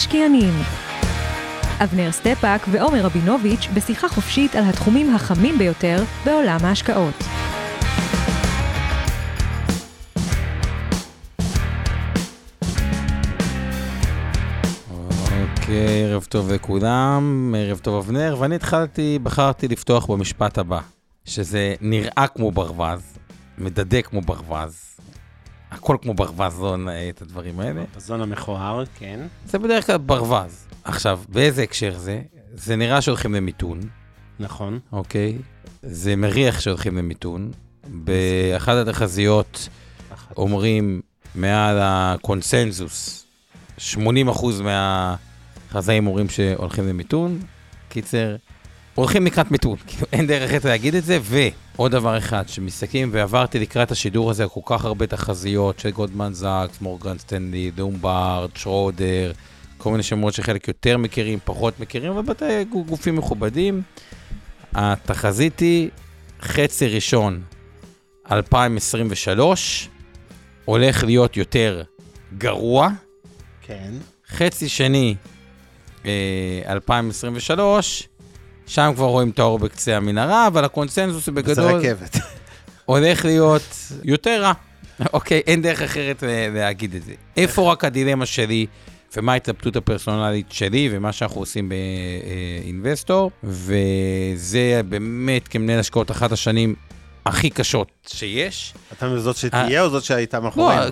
המשקיענים אבנר סטפאק ועומר רבינוביץ' בשיחה חופשית על התחומים החמים ביותר בעולם ההשקעות. אוקיי, ערב טוב לכולם, ערב טוב אבנר, ואני התחלתי, בחרתי לפתוח במשפט הבא, שזה נראה כמו ברווז, מדדה כמו ברווז, הכל כמו ברווז, לא נאה את הדברים האלה. ברווזון המכוער, כן. זה בדרך כלל ברווז. עכשיו, באיזה הקשר זה? זה נראה שהולכים למיתון, נכון. אוקיי? זה מריח שהולכים למיתון. באחת התחזיות אחת. אומרים מעל הקונסנזוס, 80% מהחזאים אומרים שהולכים למיתון. קיצר, הולכים לקראת מיתון, כאילו אין דרך אחרת להגיד את זה, ועוד דבר אחד, שמסתכלים, ועברתי לקראת השידור הזה כל כך הרבה תחזיות של Goldman Sachs, Morgan Stanley, Lombard, Schroder, כל מיני שמות שחלק יותר מכירים, פחות מכירים, אבל בתי גופים מכובדים. התחזית היא חצי ראשון 2023, הולך להיות יותר גרוע, כן. חצי שני אה, 2023, שם כבר רואים את האור בקצה המנהרה, אבל הקונסנזוס הוא זה בגדול רכבת. הולך להיות יותר רע. אוקיי, אין דרך אחרת להגיד את זה. איפה רק הדילמה שלי, ומה ההתלבטות הפרסונלית שלי, ומה שאנחנו עושים באינבסטור, וזה באמת כמנהל השקעות אחת השנים הכי קשות שיש. אתה אומר זאת שתהיה או זאת שהייתה לא, מאחורינו?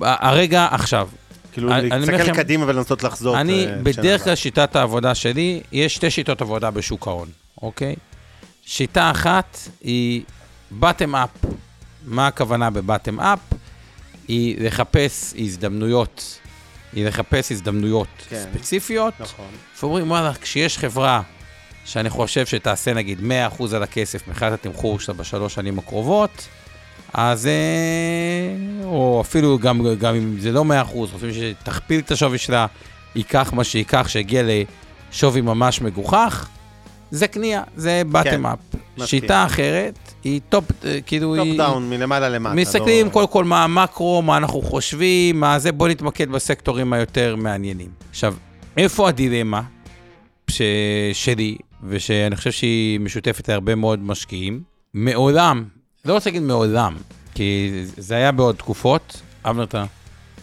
הרגע עכשיו. כאילו להסתכל קדימה ולנסות לחזור. אני, אה, בדרך כלל שיטת העבודה שלי, יש שתי שיטות עבודה בשוק ההון, אוקיי? שיטה אחת היא bottom up. מה הכוונה ב-bottom up? היא לחפש הזדמנויות, היא לחפש הזדמנויות כן. ספציפיות. נכון. ואומרים, וואלה, כשיש חברה שאני חושב שתעשה נגיד 100% על הכסף מבחינת התמחור שלה בשלוש שנים הקרובות, אז... אה, או אפילו גם, גם אם זה לא 100%, חושבים שתכפיל את השווי שלה, ייקח מה שייקח, שיגיע לשווי ממש מגוחך, זה קנייה, זה bottom כן, up. מסכים. שיטה אחרת היא top, אה, כאילו top היא... down, מלמעלה למטה. מסתכלים לא- קודם כל מה המקרו, מה אנחנו חושבים, מה זה, בוא נתמקד בסקטורים היותר מעניינים. עכשיו, איפה הדילמה ש... שלי, ושאני חושב שהיא משותפת להרבה מאוד משקיעים? מעולם, לא רוצה להגיד מעולם, כי זה היה בעוד תקופות, אבנר אתה...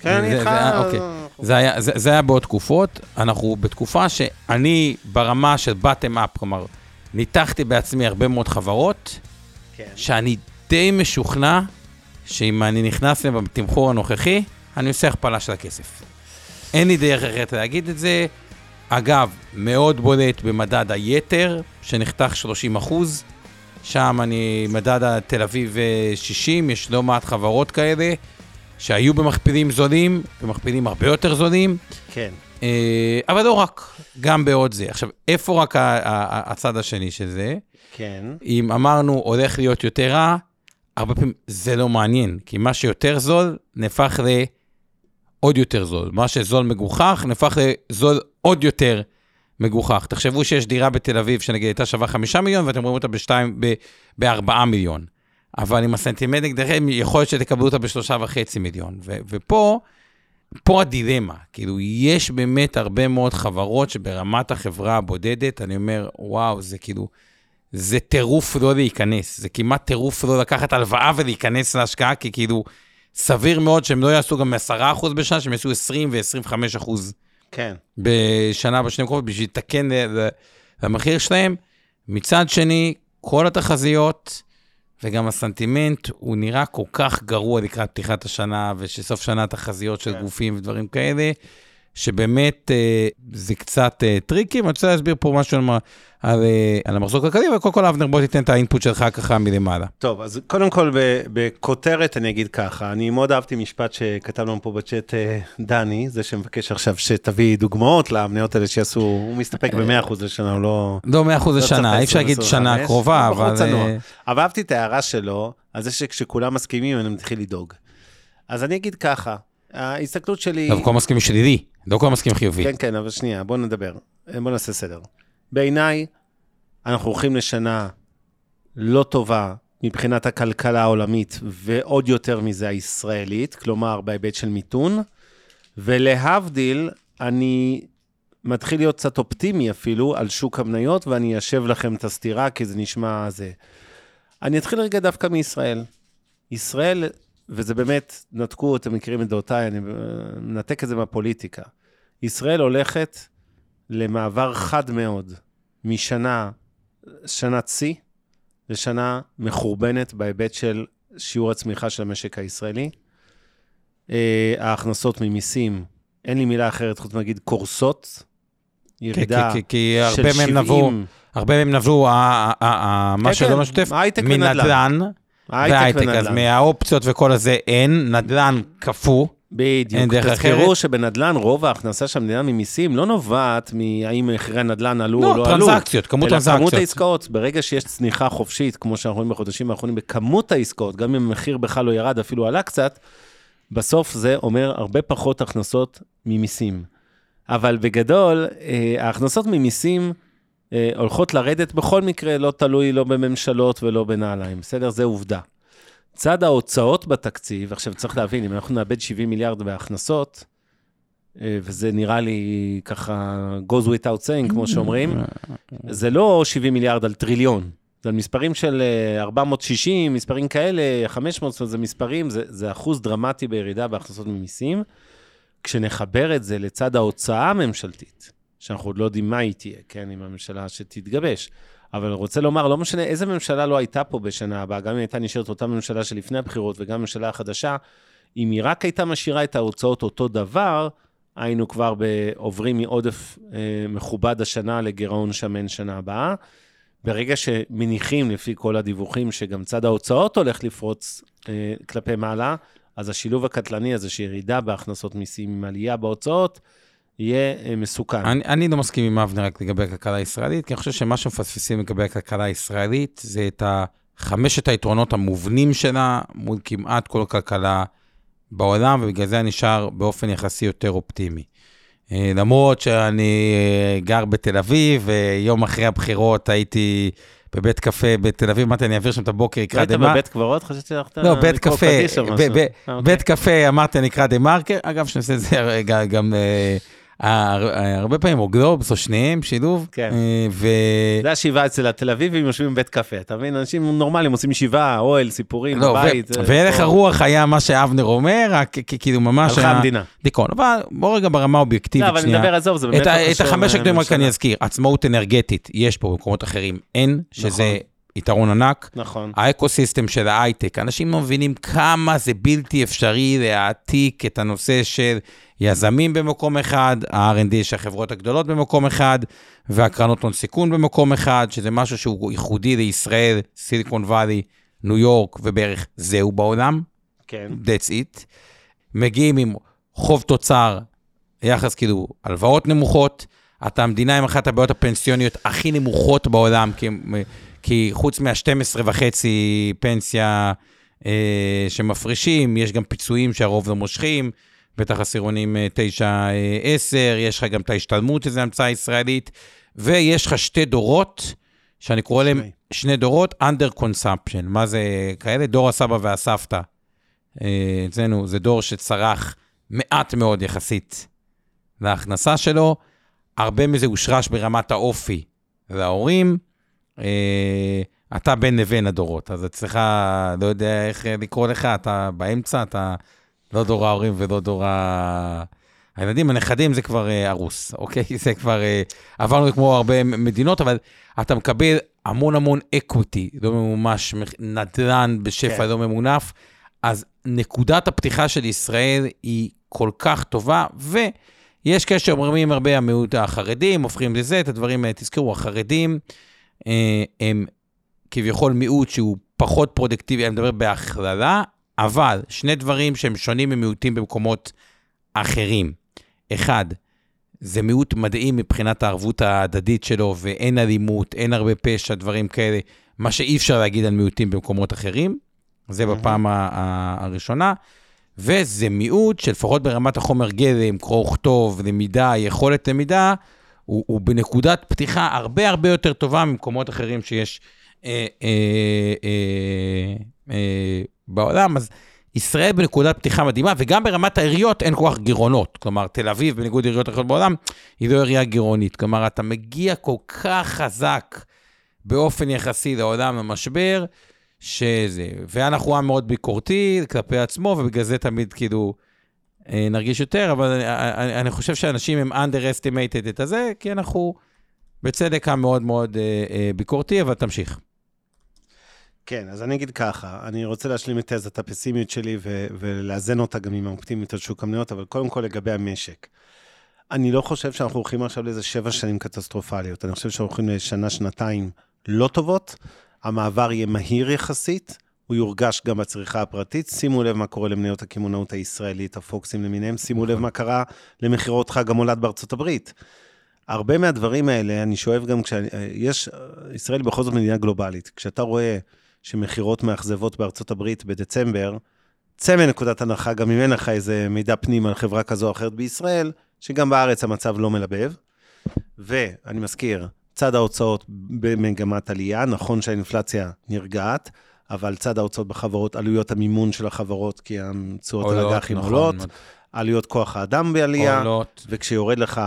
כן, אני זה- איתך. זה היה- אוקיי. אה, זה היה, זה, זה היה בעוד תקופות, אנחנו בתקופה שאני ברמה של bottom up, כלומר, ניתחתי בעצמי הרבה מאוד חברות, כן. שאני די משוכנע שאם אני נכנס להם בתמחור הנוכחי, אני עושה הכפלה של הכסף. אין לי דרך אחרת להגיד את זה. אגב, מאוד בולט במדד היתר, שנחתך 30 אחוז. שם אני, מדד התל אביב אה, 60, יש לא מעט חברות כאלה, שהיו במכפילים זולים, במכפילים הרבה יותר זולים. כן. אה, אבל לא רק, גם בעוד זה. עכשיו, איפה רק הצד השני של זה? כן. אם אמרנו הולך להיות יותר רע, הרבה פעמים זה לא מעניין, כי מה שיותר זול נהפך לעוד יותר זול. מה שזול מגוחך נהפך לזול עוד יותר מגוחך. תחשבו שיש דירה בתל אביב שנגיד הייתה שווה חמישה מיליון ואתם רואים אותה בשתיים, ב- בארבעה מיליון. אבל עם הסנטימנט נגדכם, יכול להיות שתקבלו אותה בשלושה וחצי מיליון. ו- ופה, פה הדילמה. כאילו, יש באמת הרבה מאוד חברות שברמת החברה הבודדת, אני אומר, וואו, זה כאילו, זה טירוף לא להיכנס. זה כמעט טירוף לא לקחת הלוואה ולהיכנס להשקעה, כי כאילו, סביר מאוד שהם לא יעשו גם 10% בשנה, שהם יעשו 20 ו-25% כן. בשנה בשנים הקרובות בשביל לתקן למחיר שלהם. מצד שני, כל התחזיות וגם הסנטימנט, הוא נראה כל כך גרוע לקראת פתיחת השנה, ושסוף שנה תחזיות של כן. גופים ודברים כאלה, שבאמת אה, זה קצת אה, tricky, ואני רוצה להסביר פה משהו על, על, אה, על המחזור הכלכלי, אבל קודם כל, אבנר, בוא תיתן את ה input שלך ככה מלמעלה. טוב, אז קודם כל, בכותרת אני אגיד ככה, אני מאוד אהבתי משפט שכתב לנו פה בצ'אט אה, דני, זה שמבקש עכשיו שתביא דוגמאות למניות האלה שיעשו, הוא מסתפק ב-100% לשנה, הוא לא... לא 100% לא לשנה, אי אפשר להגיד 25, שנה קרובה, אבל... אה, אבל אהבתי את ההערה שלו, על זה שכשכולם מסכימים, אני מתחיל לדאוג. אז אני אגיד ככה, ההסתכלות שלי... כולם מסכימים שלילי, לא כולם מסכימים חיובי. כן, כן, אבל שנייה, בוא נדבר. בוא נעשה סדר. בעיניי, אנחנו הולכים לשנה לא טובה מבחינת הכלכלה העולמית, ועוד יותר מזה הישראלית, כלומר, בהיבט של מיתון, ולהבדיל, אני מתחיל להיות קצת אופטימי אפילו על שוק המניות, ואני אשב לכם את הסתירה, כי זה נשמע זה. אני אתחיל רגע דווקא מישראל. ישראל, וזה באמת, נתקו, אתם מכירים את דעותיי, אני מנתק את זה מהפוליטיקה. ישראל הולכת למעבר חד מאוד משנה, שנת שיא, לשנה מחורבנת בהיבט של שיעור הצמיחה של המשק הישראלי. אה, ההכנסות ממיסים, אין לי מילה אחרת חוץ מלהגיד קורסות. ירידה כי- כי של הרבה מהם נבעו, 70, הרבה מהם נבעו, מה כן, שלא כן, משותף, ונדל"ן. מנדל"ן והייטק, אז ונדל"ן. מהאופציות וכל הזה אין, נדל"ן קפוא, בדיוק. תזכרו. שבנדל"ן, רוב ההכנסה של המדינה ממיסים לא נובעת מהאם מחירי הנדל"ן עלו לא, או לא עלו. טרנזקציות, כמות אלא כמות טרנזקציות. העסקאות. ברגע שיש צניחה חופשית, כמו שאנחנו רואים בחודשים האחרונים, בכמות העסקאות, גם אם המחיר בכלל לא ירד, אפילו עלה קצת, בסוף זה אומר הרבה פחות הכנסות ממיסים. אבל בגדול, אה, ההכנסות ממיסים אה, הולכות לרדת בכל מקרה, לא תלוי לא בממשלות ולא בנעליים, בסדר? זה עובדה. צד ההוצאות בתקציב, עכשיו צריך להבין, אם אנחנו נאבד 70 מיליארד בהכנסות, אה, וזה נראה לי ככה goes without saying, כמו שאומרים, זה לא 70 מיליארד על טריליון, זה על מספרים של אה, 460, מספרים כאלה, 500, זאת אומרת, זה מספרים, זה, זה אחוז דרמטי בירידה בהכנסות ממיסים. כשנחבר את זה לצד ההוצאה הממשלתית, שאנחנו עוד לא יודעים מה היא תהיה, כן, עם הממשלה שתתגבש, אבל אני רוצה לומר, לא משנה איזה ממשלה לא הייתה פה בשנה הבאה, גם אם הייתה נשארת אותה ממשלה שלפני הבחירות וגם הממשלה החדשה, אם היא רק הייתה משאירה את ההוצאות אותו דבר, היינו כבר עוברים מעודף אה, מכובד השנה לגירעון שמן שנה הבאה. ברגע שמניחים, לפי כל הדיווחים, שגם צד ההוצאות הולך לפרוץ אה, כלפי מעלה, אז השילוב הקטלני הזה, שירידה בהכנסות מיסים עם עלייה בהוצאות, יהיה אה, מסוכן. אני, אני לא מסכים עם אבנר רק לגבי הכלכלה הישראלית, כי אני חושב שמה שמפספסים לגבי הכלכלה הישראלית זה את חמשת היתרונות המובנים שלה מול כמעט כל כלכלה בעולם, ובגלל זה אני נשאר באופן יחסי יותר אופטימי. אה, למרות שאני אה, גר בתל אביב, ויום אחרי הבחירות הייתי בבית קפה בתל אביב, אמרתי, אני אעביר שם את הבוקר, לא אקרא היית דה מרקר. בבית קברות? חשבתי שהלכת לא, בית לקרוא קפה, קדיש או משהו. אוקיי. בית קפה, אמרתי, אני אקרא דה מרקר. אגב, שאני עושה את זה רגע גם הרבה פעמים, או גלובס, או שניהם, שילוב. כן. אה, ו... זה השבעה אצל התל אביבים, יושבים בבית קפה, אתה מבין? אנשים נורמליים עושים ישיבה, אוהל, סיפורים, לא, בבית. ו- והלך. הרוח היה מה שאבנר אומר, רק כאילו ממש... הלכה המדינה. דיכאון. אבל בוא רגע ברמה לא, האובייקטיבית אבל אני שנייה. מדבר, עזוב, זה באמת את, לא החמש הגדולים רק. אני אזכיר, עצמאות אנרגטית יש פה במקומות אחרים, אין, שזה נכון. יתרון ענק. נכון. האקוסיסטם של ההייטק, אנשים לא מבינים כמה זה בלתי אפשרי להעתיק את הנושא של יזמים במקום אחד, ה-R&D של החברות הגדולות במקום אחד, והקרנות הון סיכון במקום אחד, שזה משהו שהוא ייחודי לישראל, סיליקון וואלי, ניו יורק, ובערך זהו בעולם, כן. that's it. מגיעים עם חוב תוצר, יחס כאילו הלוואות נמוכות, אתה המדינה עם אחת הבעיות הפנסיוניות הכי נמוכות בעולם, כי, כי חוץ מה-12 וחצי פנסיה אה, שמפרישים, יש גם פיצויים שהרוב לא מושכים, בטח עשירונים 9-10, יש לך גם את ההשתלמות, שזו המצאה ישראלית, ויש לך שתי דורות, שאני קורא להם שני. דורות, under consumption. מה זה כאלה? דור הסבא והסבתא. אה, אצלנו זה דור שצרך מעט מאוד יחסית להכנסה שלו, הרבה מזה הושרש ברמת האופי להורים. אה, אתה בין לבין הדורות, אז אצלך, לא יודע איך לקרוא לך, אתה באמצע, אתה לא דור ההורים ולא דור ה... הילדים, הנכדים זה כבר אה, הרוס, אוקיי? זה כבר, אה, עברנו כמו הרבה מדינות, אבל אתה מקבל המון המון equity, לא ממומש, נדל"ן בשפע כן. לא ממונף, אז נקודת הפתיחה של ישראל היא כל כך טובה, יש כאלה שאומרים הרבה, המיעוט החרדים, הופכים לזה, את הדברים האלה, תזכרו, החרדים אה, הם כביכול מיעוט שהוא פחות פרודקטיבי, אני מדבר בהכללה, אבל שני דברים שהם שונים ממיעוטים במקומות אחרים. אחד, זה מיעוט מדהים מבחינת הערבות ההדדית שלו, ואין אלימות, אין הרבה פשע, דברים כאלה, מה שאי אפשר להגיד על מיעוטים במקומות אחרים. זה בפעם הראשונה. וזה מיעוט שלפחות ברמת החומר גלם, קרוא וכתוב, למידה, יכולת למידה, הוא, הוא בנקודת פתיחה הרבה הרבה יותר טובה ממקומות אחרים שיש אה, אה, אה, אה, בעולם. אז ישראל בנקודת פתיחה מדהימה, וגם ברמת העיריות אין כל כך גירעונות. כלומר, תל אביב, בניגוד לעיריות אחרות בעולם, היא לא עירייה גירעונית. כלומר, אתה מגיע כל כך חזק באופן יחסי לעולם המשבר, שזה... ואנחנו עם מאוד ביקורתי כלפי עצמו, ובגלל זה תמיד כאילו נרגיש יותר, אבל אני, אני, אני חושב שאנשים הם underestimated את הזה, כי אנחנו בצדק עם מאוד מאוד אה, אה, ביקורתי, אבל תמשיך. כן, אז אני אגיד ככה, אני רוצה להשלים את תזת הפסימיות שלי ו- ולאזן אותה גם עם האופטימיות על שוק המניות, אבל קודם כל לגבי המשק. אני לא חושב שאנחנו הולכים עכשיו לאיזה שבע שנים קטסטרופליות, אני חושב שאנחנו הולכים לשנה, שנתיים לא טובות, המעבר יהיה מהיר יחסית, הוא יורגש גם בצריכה הפרטית. שימו לב מה קורה למניות הקמעונאות הישראלית, הפוקסים למיניהם, שימו לב מה קרה למכירות חג המולד בארצות הברית. הרבה מהדברים האלה, אני שואב גם כשיש, ישראל בכל זאת מדינה גלובלית. כשאתה רואה שמכירות מאכזבות בארצות הברית בדצמבר, צא מנקודת הנחה, גם אם אין לך איזה מידע פנים על חברה כזו או אחרת בישראל, שגם בארץ המצב לא מלבב. ואני מזכיר, צד ההוצאות במגמת עלייה, נכון שהאינפלציה נרגעת, אבל צד ההוצאות בחברות, עלויות המימון של החברות, כי התשואות על אג"חים נכון, עולות, עלויות כוח האדם בעלייה, עולות. וכשיורד לך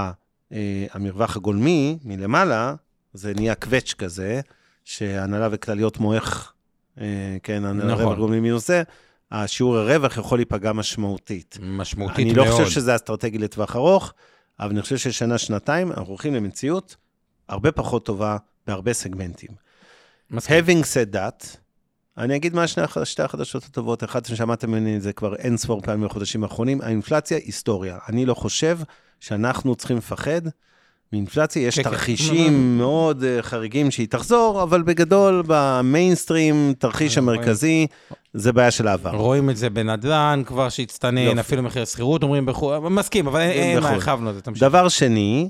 אה, המרווח הגולמי מלמעלה, זה נהיה קווץ' כזה, שהנהלה וכלליות מועך, אה, כן, נכון. הרווח הגולמי מינוס זה, השיעור הרווח יכול להיפגע משמעותית. משמעותית אני מאוד. לא חושב שזה אסטרטגי לטווח ארוך, אבל אני חושב ששנה, שנתיים, אנחנו הולכים למציאות הרבה פחות טובה בהרבה סגמנטים. מסכים. Having said that, אני אגיד מה שני, שתי החדשות הטובות. אחת ששמעתם ממני את זה כבר אין ספור פעמים בחודשים האחרונים, האינפלציה היסטוריה. אני לא חושב שאנחנו צריכים לפחד מאינפלציה. יש כן, כן. תרחישים מאוד אה, חריגים שהיא תחזור, אבל בגדול, במיינסטרים, תרחיש. המרכזי, זה בעיה של העבר. רואים את זה בנדל"ן כבר שהצטנן, יופי. אפילו מחיר שכירות אומרים בחו"ל, מסכים, אבל אין- מה, בחו"ל. הרחבנו את זה, תמשיך. דבר שני,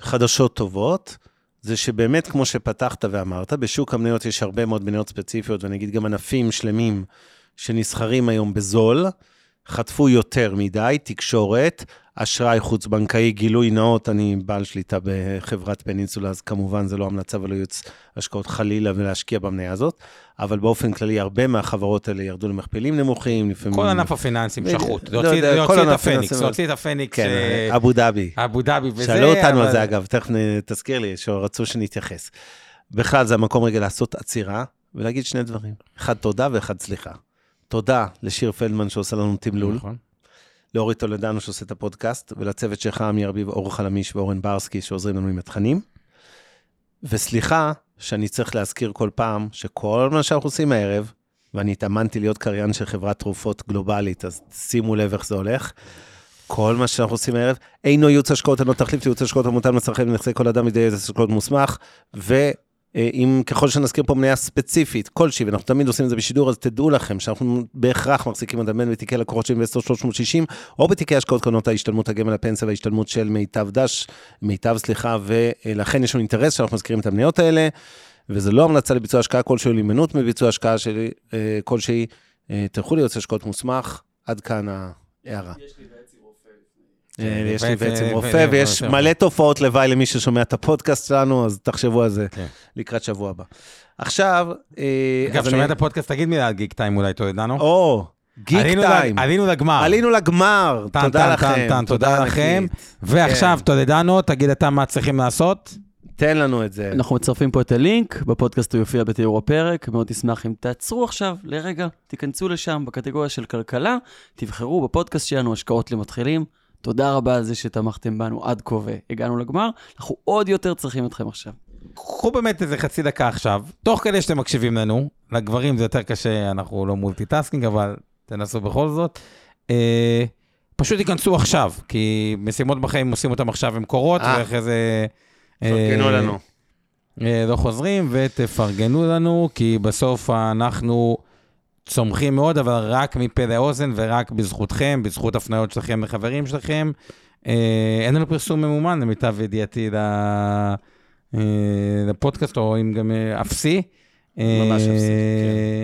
חדשות טובות, זה שבאמת, כמו שפתחת ואמרת, בשוק המניות יש הרבה מאוד מניות ספציפיות, ואני אגיד גם ענפים שלמים שנסחרים היום בזול, חטפו יותר מדי, תקשורת, אשראי חוץ-בנקאי, גילוי נאות, אני בעל שליטה בחברת פנינסולה, אז כמובן זה לא המלצה ולא ייעוץ השקעות חלילה ולהשקיע במניה הזאת, אבל באופן כללי, הרבה מהחברות האלה ירדו למכפילים נמוכים, לפעמים... כל ענף הפיננסים בדיוק. שחוט. לא להוציא את הפניקס. להוציא את הפניקס, כן, אה, אבו דאבי. אבו דאבי וזה. שאלו אותנו על זה, אגב, תכף תזכיר לי, שרצו שנתייחס. בכלל, זה המקום רגע לעשות עצירה ולהגיד שני דברים. אחד, תודה, ואחד, סליחה. תודה לשיר פלדמן שעושה לנו תמלול, נכון. לאורי טולדנו שעושה את הפודקאסט, ולצוות שלך, עמי ארביב, אור חלמיש ואורן ברסקי, שעוזרים לנו עם התכנים. וסליחה שאני צריך להזכיר כל פעם שכל מה שאנחנו עושים הערב, ואני התאמנתי להיות קריין של חברת תרופות גלובלית, אז שימו לב איך זה הולך. כל מה שאנחנו עושים הערב, אינו ייעוץ השקעות, אינו תחליף לייעוץ השקעות המותן לצרכי ונכסי כל אדם מידי ייעוץ השקעות מוסמך, ואם ככל שנזכיר פה מניה ספציפית כלשהי, ואנחנו תמיד עושים את זה בשידור, אז תדעו לכם שאנחנו בהכרח מחזיקים את הבן בתיקי לקוחות של אינבסטור 360, או בתיקי השקעות קרנות ההשתלמות הגמל הפנסיה וההשתלמות של מיטב דש, מיטב סליחה, ולכן יש לנו אינטרס שאנחנו מזכירים את המניות האלה, וזה לא המלצה לביצוע השקעה כלשהי, להימנעות מביצוע השקעה שלי, אה, כלשהי, אה, תלכו לייעוץ השקעות מוסמך, עד כאן ההערה. אה, יש לי בעצם רופא, ויש מלא תופעות לוואי למי ששומע את הפודקאסט שלנו, אז תחשבו על זה כן. לקראת שבוע הבא. עכשיו, אה, אגב, שומע את. הפודקאסט, תגיד מילה על גיק טיים אולי, טולדנו. או, גיק טיים. עלינו לגמר. עלינו לגמר, תודה לכם. טן, תודה לכם. ועכשיו, כן. טולדנו, תגיד אתה מה צריכים לעשות. תן לנו את זה. אנחנו מצרפים פה את הלינק, בפודקאסט הוא יופיע בתיאור הפרק, מאוד נשמח אם תעצרו עכשיו לרגע, תיכנסו לשם בקטגוריה של כלכלה, תבחרו בפודקאסט שלנו השקעות למתחילים. תודה רבה על זה שתמכתם בנו עד כה והגענו לגמר, אנחנו עוד יותר צריכים אתכם עכשיו. קחו באמת איזה חצי דקה עכשיו, תוך כדי שאתם מקשיבים לנו, לגברים זה יותר קשה, אנחנו לא multitasking, אבל תנסו בכל זאת. אה, פשוט ייכנסו עכשיו, כי משימות בחיים עושים אותם עכשיו עם קורות, אה. ואחרי זה... פרגנו אה, לנו. אה, לא חוזרים, ותפרגנו לנו, כי בסוף אנחנו צומחים מאוד, אבל רק מפה לאוזן ורק בזכותכם, בזכות הפניות שלכם לחברים שלכם. אה, אין לנו פרסום ממומן, למיטב ידיעתי, אה, לפודקאסט, או אם גם אפסי. ממש אה, אפסי,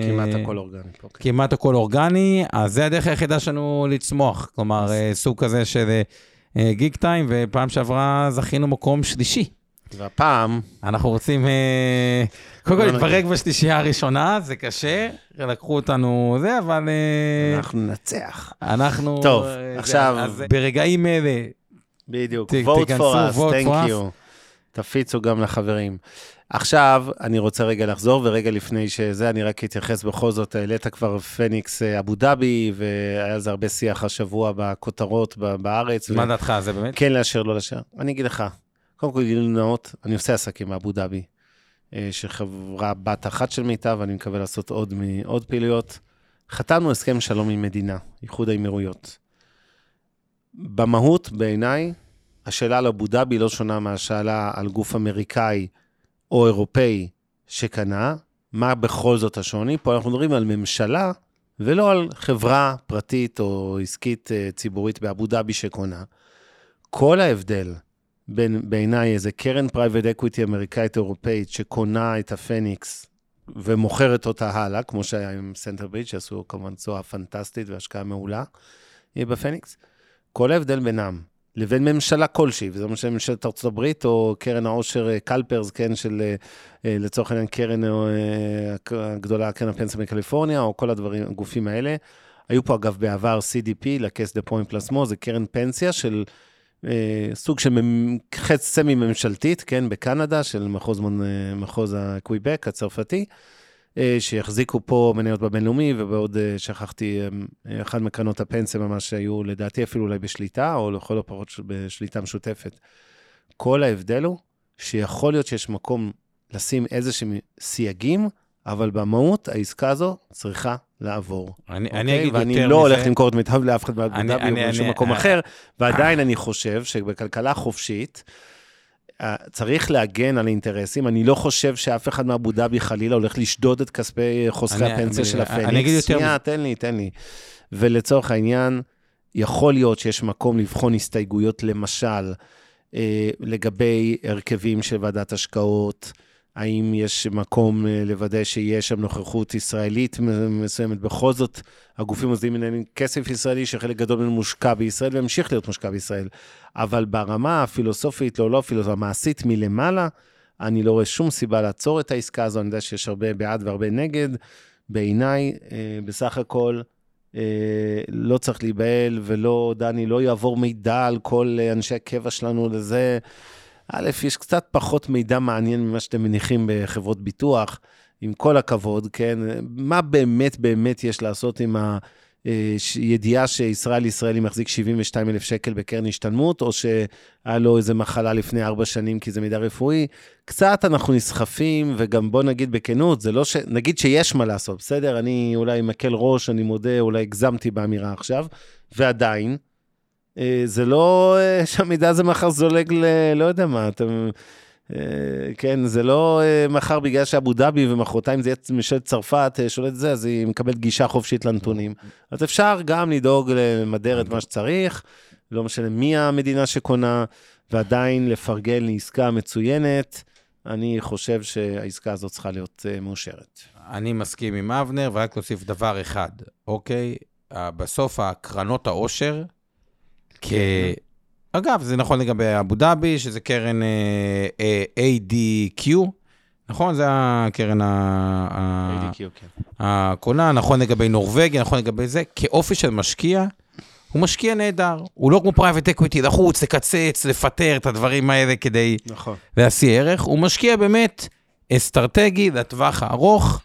כן. כמעט הכל אורגני. כמעט הכל אורגני, אז זה הדרך היחידה שלנו לצמוח. כלומר, סוג כזה של גיק טיים, ופעם שעברה זכינו מקום שלישי. והפעם, אנחנו רוצים, אה, קודם כל לא להתברג בשלישייה הראשונה, זה קשה, לקחו אותנו זה, אבל אה, אנחנו ננצח. אנחנו... טוב, אה, זה- עכשיו- אז ברגעים אלה, בדיוק. vote for us, vote thank you. תפיצו גם לחברים. עכשיו, אני רוצה רגע לחזור, ורגע לפני שזה, אני רק אתייחס בכל זאת, העלית כבר פניקס אבו דאבי, והיה על זה הרבה שיח השבוע בכותרות בארץ. מה ו- דעתך על זה באמת? כן לאשר, לא לאשר. אני אגיד לך, קודם כל גילוי נאות, אני עושה עסקים באבו דאבי, אה, שחברה בת אחת של מיטב, אני מקווה לעשות עוד, עוד פעילויות. חתמנו הסכם שלום עם מדינה, איחוד האמירויות. במהות, בעיניי, השאלה על אבו דאבי לא שונה מהשאלה על גוף אמריקאי או אירופאי שקנה. מה בכל זאת השוני? פה אנחנו מדברים על ממשלה ולא על חברה פרטית או עסקית אה, ציבורית באבו דאבי שקונה. כל ההבדל בין, בעיניי, איזה קרן private equity אמריקאית אירופאית שקונה את הפניקס ומוכרת אותה הלאה, כמו שהיה עם Centerbridge, שעשו כמובן תשואה פנטסטית והשקעה מעולה אה, בפניקס, כל ההבדל בינם לבין ממשלה כלשהי, וזה משל ממשלת ארצות הברית, או קרן העושר אה, CalPERS, כן, של אה, אה, לצורך העניין קרן הגדולה, קרן הפנסיה מקליפורניה, או כל הדברים, הגופים האלה. היו פה אגב בעבר CDP, Caisse de dépôt et placement, זה קרן פנסיה של סוג של חצי סמי-ממשלתית, כן, בקנדה, של מחוז, אה, מחוז הקוויבק הצרפתי, אה, שהחזיקו פה מניות בבינלאומי, ובעוד, אה, שכחתי, אה, אחד מקרנות הפנסיה ממש היו, לדעתי אפילו אולי בשליטה, או לכל הפחות בשליטה משותפת. כל ההבדל הוא שיכול להיות שיש מקום לשים איזה שהם סייגים, אבל במהות העסקה הזו צריכה לעבור. אני אני אוקיי? אגיד ואני יותר לא מזה. הולך למכור את מיטב לאף אחד מאבו אני- דאבי או אני- בשום אני- מקום אה, אחר, ועדיין אני חושב שבכלכלה חופשית, אה, צריך להגן על אינטרסים. אני לא חושב שאף אחד מאבו דאבי חלילה הולך לשדוד את כספי חוסכי אני- הפנסיה אני- של אני הפניקס. אגיד יותר שנייה, מזה. תן לי, תן לי. ולצורך העניין, יכול להיות שיש מקום לבחון הסתייגויות, למשל, אה, לגבי הרכבים של ועדת השקעות, האם יש מקום אה, לוודא שיש שם נוכחות ישראלית מסוימת. בכל זאת, הגופים המוסדיים מנהלים כסף ישראלי, שחלק גדול ממנו מושקע בישראל וימשיך להיות מושקע בישראל. אבל ברמה הפילוסופית, לא לא פילוסופית, המעשית מלמעלה, אני לא רואה שום סיבה לעצור את העסקה הזו, אני יודע שיש הרבה בעד והרבה נגד. בעיניי, אה, בסך הכל, אה, לא צריך להיבהל, ולא, דני, לא יעבור מידע על כל אנשי הקבע שלנו לזה. א', יש קצת פחות מידע מעניין ממה שאתם מניחים בחברות ביטוח, עם כל הכבוד, כן? מה באמת באמת יש לעשות עם הידיעה שישראל ישראלי מחזיק 72 אלף שקל בקרן השתלמות, או שהיה לו איזה מחלה לפני ארבע שנים כי זה מידע רפואי? קצת אנחנו נסחפים, וגם בוא נגיד בכנות, זה לא ש... נגיד שיש מה לעשות, בסדר? אני אולי מקל ראש, אני מודה, אולי הגזמתי באמירה עכשיו, ועדיין, אה, זה לא אה, שהמידע הזה מחר זולג ל... לא יודע מה, אתם... אה, כן, זה לא אה, מחר בגלל שאבו דאבי ומחרתיים זה יהיה ממשלת צרפת אה, שולט זה, אז היא מקבלת גישה חופשית לנתונים. אז אפשר גם לדאוג למדר את מה שצריך, לא משנה מי המדינה שקונה, ועדיין לפרגן לעסקה מצוינת. אני חושב שהעסקה הזאת צריכה להיות אה, מאושרת. אני מסכים עם אבנר, ורק להוסיף דבר אחד, אוקיי? אה, בסוף הקרנות העושר, כ... אגב, זה נכון לגבי אבו דאבי, שזה קרן אה, אה, ADQ, נכון? זה הקרן ה- ה- כן. הקונה, נכון לגבי נורבגיה, נכון לגבי זה. כאופי של משקיע, הוא משקיע נהדר. הוא לא כמו private equity, לחוץ, לקצץ, לפטר את הדברים האלה כדי נכון. להשיא ערך. הוא משקיע באמת אסטרטגי לטווח הארוך,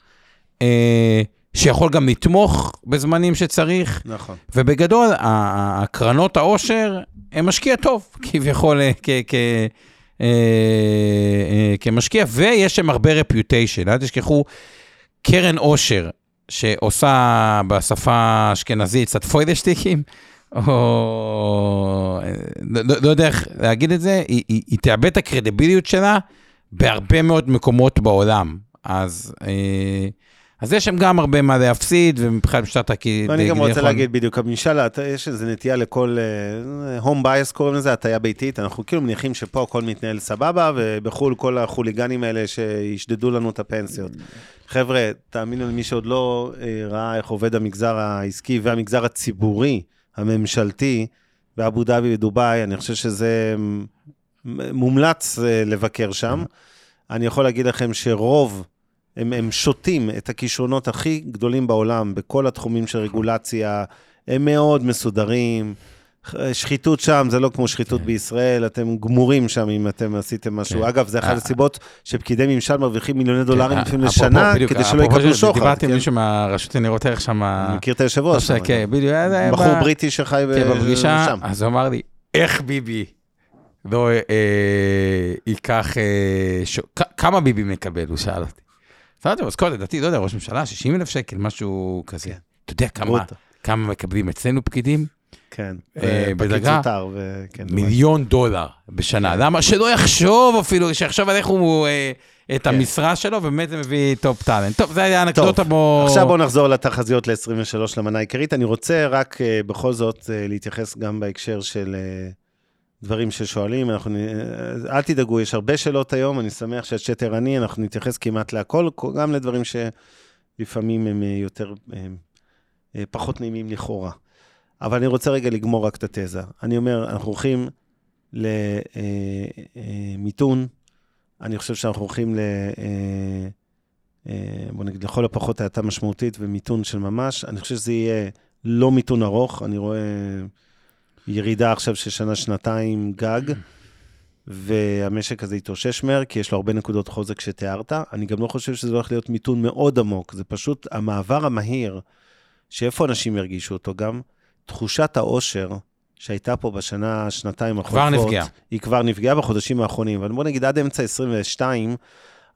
אה, שיכול גם לתמוך בזמנים שצריך. נכון. ובגדול, הקרנות העושר, הם משקיע טוב, כביכול, אה, כ- כ- אה, אה, כמשקיע, ויש שם הרבה reputation. אל תשכחו, קרן עושר, שעושה בשפה האשכנזית קצת פוידשטיקים, או... לא- לא יודע איך להגיד את זה, היא, היא, היא תאבד את הקרדיביליות שלה בהרבה מאוד מקומות בעולם. אז, אה, אז יש שם גם הרבה מה להפסיד, ומבחינת משטרת הכי... ואני גם רוצה להגיד בדיוק, הממשל, יש איזו נטייה לכל, אה, home bias קוראים לזה, הטיה ביתית, אנחנו כאילו מניחים שפה הכל מתנהל סבבה, ובחו"ל כל החוליגנים האלה שישדדו לנו את הפנסיות. חבר'ה, תאמינו למי שעוד לא אה, ראה איך עובד המגזר העסקי והמגזר הציבורי, הממשלתי, באבו דאבי ודובאי, אני חושב שזה מומלץ אה, לבקר שם. אני יכול להגיד לכם שרוב, הם, הם שותים את הכישרונות הכי גדולים בעולם בכל התחומים של רגולציה, הם מאוד מסודרים. שחיתות שם זה לא כמו שחיתות כן. בישראל, אתם גמורים שם אם אתם עשיתם משהו. כן. אגב, זה אחת אה, הסיבות שפקידי ממשל מרוויחים מיליוני דולרים כן, לפעמים לשנה, בדיוק, כדי שלא יקבלו שוחד. דיברתי עם כן? מישהו מהרשות לניירות ערך שם. אני מכיר את היושב ראש. לא, כן, בדיוק. היה- היה בחור ב- בריטי שחי כן, שם. אז הוא אמר לי, איך ביבי לא אה, ייקח, אה, כמה ביבי מקבל? הוא שאל אותי. לו, אז כל לדעתי, לא יודע, ראש ממשלה, 60 אלף שקל, משהו כזה. כן. אתה יודע כמה. כמה מקבלים אצלנו פקידים? כן, אה, פקיד בדרגה? זוטר, וכן, מיליון דולר בשנה. למה? שלא יחשוב אפילו, שיחשוב על איך הוא, אה, את כן. המשרה שלו, ובאמת זה מביא top talent. טוב, זה היה אנקדוטה בו... עכשיו בואו נחזור לתחזיות ל-23 למנה העיקרית. אני רוצה רק אה, בכל זאת להתייחס גם בהקשר של דברים ששואלים. אנחנו, אה, אל תדאגו, יש הרבה שאלות היום, אני שמח שהצ'אט ערני, אנחנו נתייחס כמעט להכל, גם לדברים שלפעמים הם אה, יותר, אה, אה, פחות נעימים לכאורה. אבל אני רוצה רגע לגמור רק את התזה. אני אומר, אנחנו הולכים למיתון, אני חושב שאנחנו הולכים ל... בוא נגיד, לכל הפחות האטה משמעותית ומיתון של ממש. אני חושב שזה יהיה לא מיתון ארוך, אני רואה ירידה עכשיו של שנה-שנתיים גג, והמשק הזה יתאושש מהר, כי יש לו הרבה נקודות חוזק שתיארת. אני גם לא חושב שזה הולך להיות מיתון מאוד עמוק, זה פשוט המעבר המהיר, שאיפה אנשים ירגישו אותו גם, תחושת העושר שהייתה פה בשנה, שנתיים כבר החולפות, נפגעה. היא כבר נפגעה בחודשים האחרונים, אבל בוא נגיד עד אמצע 22,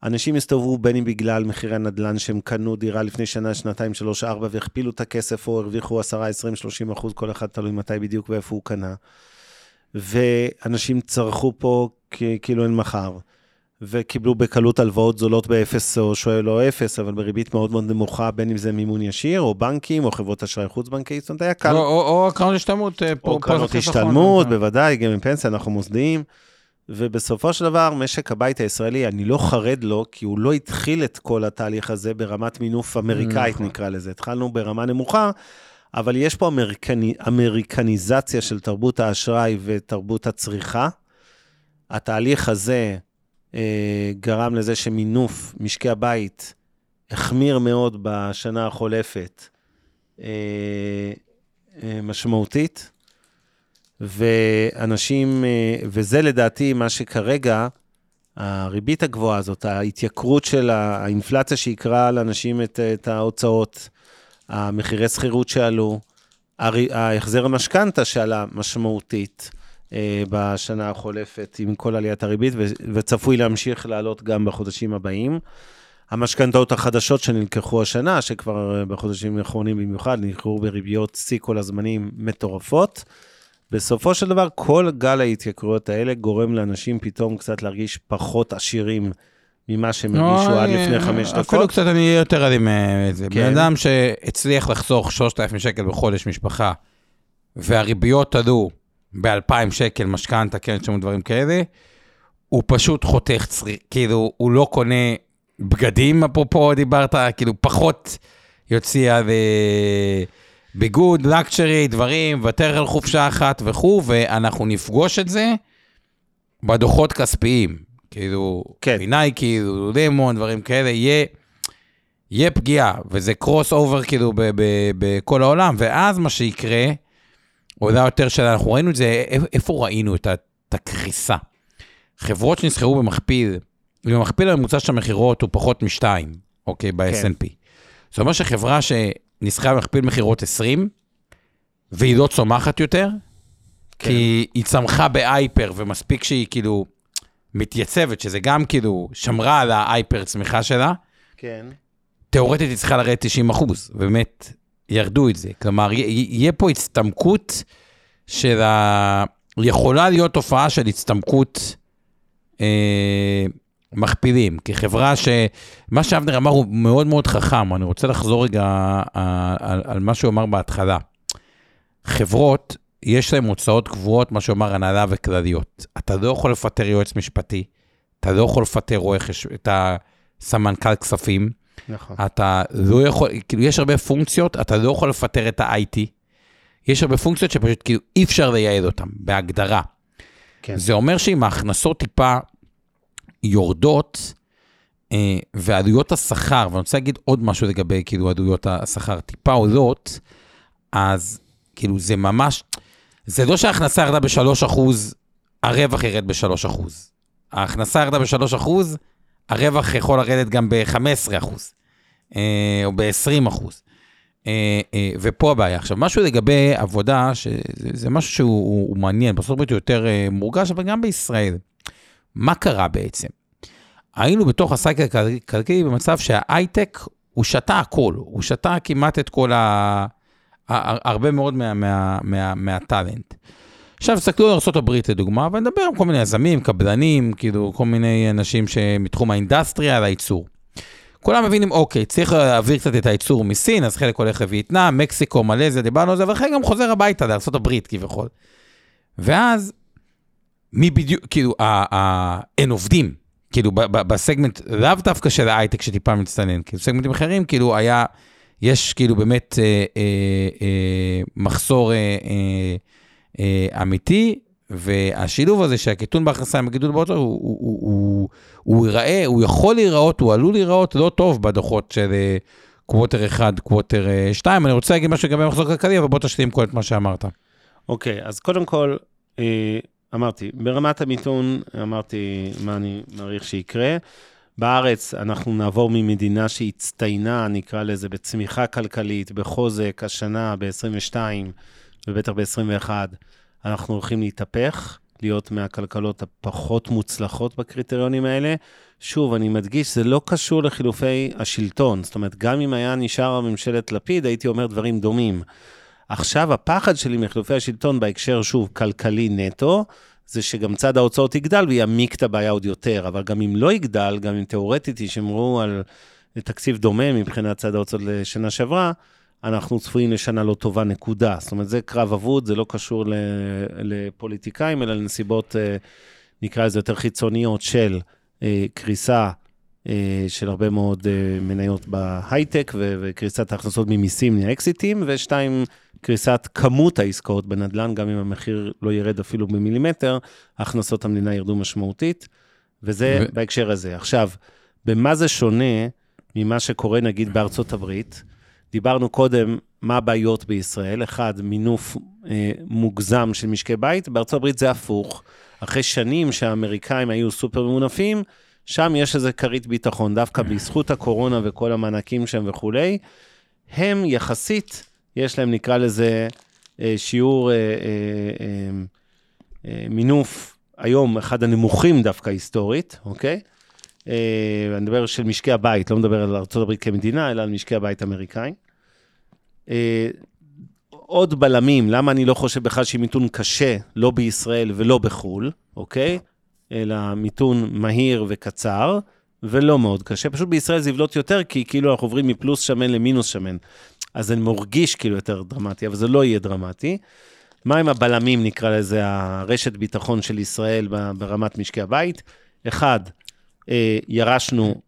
אנשים הסתובבו בין אם בגלל מחירי הנדל"ן שהם קנו דירה לפני שנה, שנתיים, שלוש, ארבע, והכפילו את הכסף או הרוויחו 10, 20, 30 אחוז, כל אחד תלוי מתי בדיוק ואיפה הוא קנה. ואנשים צרכו פה כאילו אין מחר. וקיבלו בקלות הלוואות זולות באפס או שואל או אפס, אבל בריבית מאוד מאוד נמוכה, בין אם זה מימון ישיר, או בנקים, או חברות אשראי חוץ-בנקאית, זאת אומרת, היה קל. או- או או קרנות השתלמות. אה, או קרנות. השתלמות, אה. בוודאי, גם עם פנסיה, אנחנו מוסדיים. ובסופו של דבר, משק הבית הישראלי, אני לא חרד לו, כי הוא לא התחיל את כל התהליך הזה ברמת מינוף אמריקאית, נכון. נקרא לזה. התחלנו ברמה נמוכה, אבל יש פה אמריקני, אמריקניזציה של תרבות האשראי ותרבות הצריכה. התהליך הזה אה, גרם לזה שמינוף משקי הבית החמיר מאוד בשנה החולפת, אה, אה, משמעותית. ואנשים, אה, וזה לדעתי מה שכרגע, הריבית הגבוהה הזאת, ההתייקרות של האינפלציה שיקרה לאנשים את, את ההוצאות, המחירי שכירות שעלו, ההחזר המשכנתה שעלה משמעותית אה, בשנה החולפת עם כל עליית הריבית, וצפוי להמשיך לעלות גם בחודשים הבאים. המשכנתאות החדשות שנלקחו השנה, שכבר בחודשים האחרונים במיוחד, נלקחו בריביות שיא כל הזמנים מטורפות. בסופו של דבר, כל גל ההתייקרויות האלה גורם לאנשים פתאום קצת להרגיש פחות עשירים ממה שהם הרגישו לא, עד אני- לפני חמש אפילו דקות. קצת אני אהיה יותר אלים מזה. כן. בן אדם שהצליח לחסוך 3,000 שקל בחודש משפחה, והריביות עלו ב-2,000 שקל משכנתה, כן, לנו דברים כאלה, הוא פשוט חותך צריכה, כאילו, הוא לא קונה בגדים, אפרופו דיברת, כאילו, פחות יוציא על אה, ביגוד, luxury, דברים, יוותר על חופשה אחת וכו', ואנחנו נפגוש את זה בדוחות כספיים. כאילו, כן. נייקי, Lululemon, דברים כאלה, יהיה, יהיה פגיעה, וזה cross over כאילו בכל העולם, ואז מה שיקרה, עולה יותר שאלה, אנחנו ראינו את זה, איפה- ראינו את הקריסה? חברות שנסחרו במכפיל, אם המכפיל הממוצע של המכירות הוא פחות משתיים, אוקיי, ב-S&P. זאת אומרת שחברה שנסחרה במכפיל מכירות 20, והיא לא צומחת יותר, כן. כי היא צמחה בהייפר, ומספיק שהיא כאילו מתייצבת, שזה גם כאילו שמרה על ההייפר צמיחה שלה, כן. תאורטית היא צריכה לרדת 90 אחוז, באמת ירדו את זה. כלומר, יהיה פה הצטמקות של ה... יכולה להיות תופעה של הצטמקות אה, מכפילים, כחברה ש... מה שאבנר אמר הוא מאוד מאוד חכם, אני רוצה לחזור רגע אה, על, על מה שהוא אמר בהתחלה. חברות, יש להן הוצאות קבועות, מה שאומר הנהלה וכלליות. אתה לא יכול לפטר יועץ משפטי, אתה לא יכול לפטר רואה חש... את הסמנכ"ל כספים, נכון. אתה לא יכול, כאילו, יש הרבה פונקציות, אתה לא יכול לפטר את ה-IT. יש הרבה פונקציות שפשוט כאילו אי אפשר לייעד אותן, בהגדרה. כן. זה אומר שאם ההכנסות טיפה יורדות, אה, ועלויות השכר, ואני רוצה להגיד עוד משהו לגבי כאילו עלויות השכר, טיפה עולות, אז כאילו זה ממש, זה לא שההכנסה ירדה ב-3%, הרווח ירד ב-3%. ההכנסה ירדה ב-3%, הרווח יכול לרדת גם ב-15%, אה, או ב-20%. אה, אה, ופה הבעיה. עכשיו, משהו לגבי עבודה, שזה זה משהו שהוא הוא, הוא מעניין, בסוף הברית הוא יותר אה, מורגש, אבל גם בישראל. מה קרה בעצם? היינו בתוך הסייקל הכלכלי במצב שההייטק, הוא שתה הכל, הוא שתה כמעט את כל ה... הרבה מאוד מה, מה, מה, מהטאלנט. עכשיו, תסתכלו על ארה"ב לדוגמה, ונדבר עם כל מיני יזמים, קבלנים, כאילו, כל מיני אנשים שמתחום האינדסטריה והייצור. כולם מבינים, אוקיי, צריך להעביר קצת את הייצור מסין, אז חלק הולך לווייטנאם, מקסיקו, מלזיה, דיברנו על זה, וחלק גם חוזר הביתה לארה"ב כביכול. ואז, מי בדיוק, כאילו, אין עובדים, כאילו, בסגמנט, לאו דווקא של ההייטק שטיפה מצטנן, כאילו, סגמנטים אחרים, כאילו, היה, יש כאילו באמת אה, אה, אה, מחסור אה, אה, אה, אמיתי, והשילוב הזה שהקיטון בהכנסה עם הגידול בהוצאות, הוא, הוא, הוא, הוא, הוא ייראה, הוא יכול להיראות, הוא עלול להיראות לא טוב בדוחות של אה, קווטר 1, קווטר 2. אני רוצה להגיד משהו לגבי מחזור כלכלי, אבל בוא תשלים כל את מה שאמרת. אוקיי, אז קודם כל, אה, אמרתי, ברמת המיתון, אמרתי מה אני מעריך שיקרה. בארץ אנחנו נעבור ממדינה שהצטיינה, נקרא לזה, בצמיחה כלכלית, בחוזק, השנה, ב-22 ובטח ב-21, אנחנו הולכים להתהפך, להיות מהכלכלות הפחות מוצלחות בקריטריונים האלה. שוב, אני מדגיש, זה לא קשור לחילופי השלטון. זאת אומרת, גם אם היה נשאר ממשלת לפיד, הייתי אומר דברים דומים. עכשיו, הפחד שלי מחילופי השלטון בהקשר, שוב, כלכלי נטו, זה שגם צד ההוצאות יגדל ויעמיק את הבעיה עוד יותר. אבל גם אם לא יגדל, גם אם תאורטית ישמרו על תקציב דומה מבחינת צד ההוצאות לשנה שעברה, אנחנו צפויים לשנה לא טובה, נקודה. זאת אומרת, זה קרב אבוד, זה לא קשור לפוליטיקאים, אלא לנסיבות, אה, נקרא לזה יותר חיצוניות של אה, קריסה אה, של הרבה מאוד מניות בהייטק וקריסת ההכנסות ממיסים מהאקזיטים, ושתיים, קריסת כמות העסקאות בנדל"ן, גם אם המחיר לא ירד אפילו במילימטר, הכנסות המדינה ירדו משמעותית, וזה ו- בהקשר הזה. עכשיו, במה זה שונה ממה שקורה נגיד בארצות הברית? דיברנו קודם מה הבעיות בישראל. אחד, מינוף אה, מוגזם של משקי בית, בארצות הברית זה הפוך. אחרי שנים שהאמריקאים היו סופר ממונפים, שם יש איזה כרית ביטחון, דווקא בזכות הקורונה וכל המענקים שם וכולי, הם יחסית, יש להם, נקרא לזה, אה, שיעור אה, אה, מינוף היום אחד הנמוכים דווקא היסטורית, אוקיי? אני מדבר של משקי הבית, לא מדבר על ארה"ב כמדינה, אלא על משקי הבית האמריקאים. עוד בלמים, למה אני לא חושב בכלל שהיא מיתון קשה, לא בישראל ולא בחו"ל, אוקיי? אלא מיתון מהיר וקצר, ולא מאוד קשה. פשוט בישראל זה יבלוט יותר, כי כאילו אנחנו עוברים מפלוס שמן למינוס שמן. אז זה מרגיש כאילו יותר דרמטי, אבל זה לא יהיה דרמטי. מה עם הבלמים, נקרא לזה, הרשת ביטחון של ישראל ברמת משקי הבית? אחד, אה, ירשנו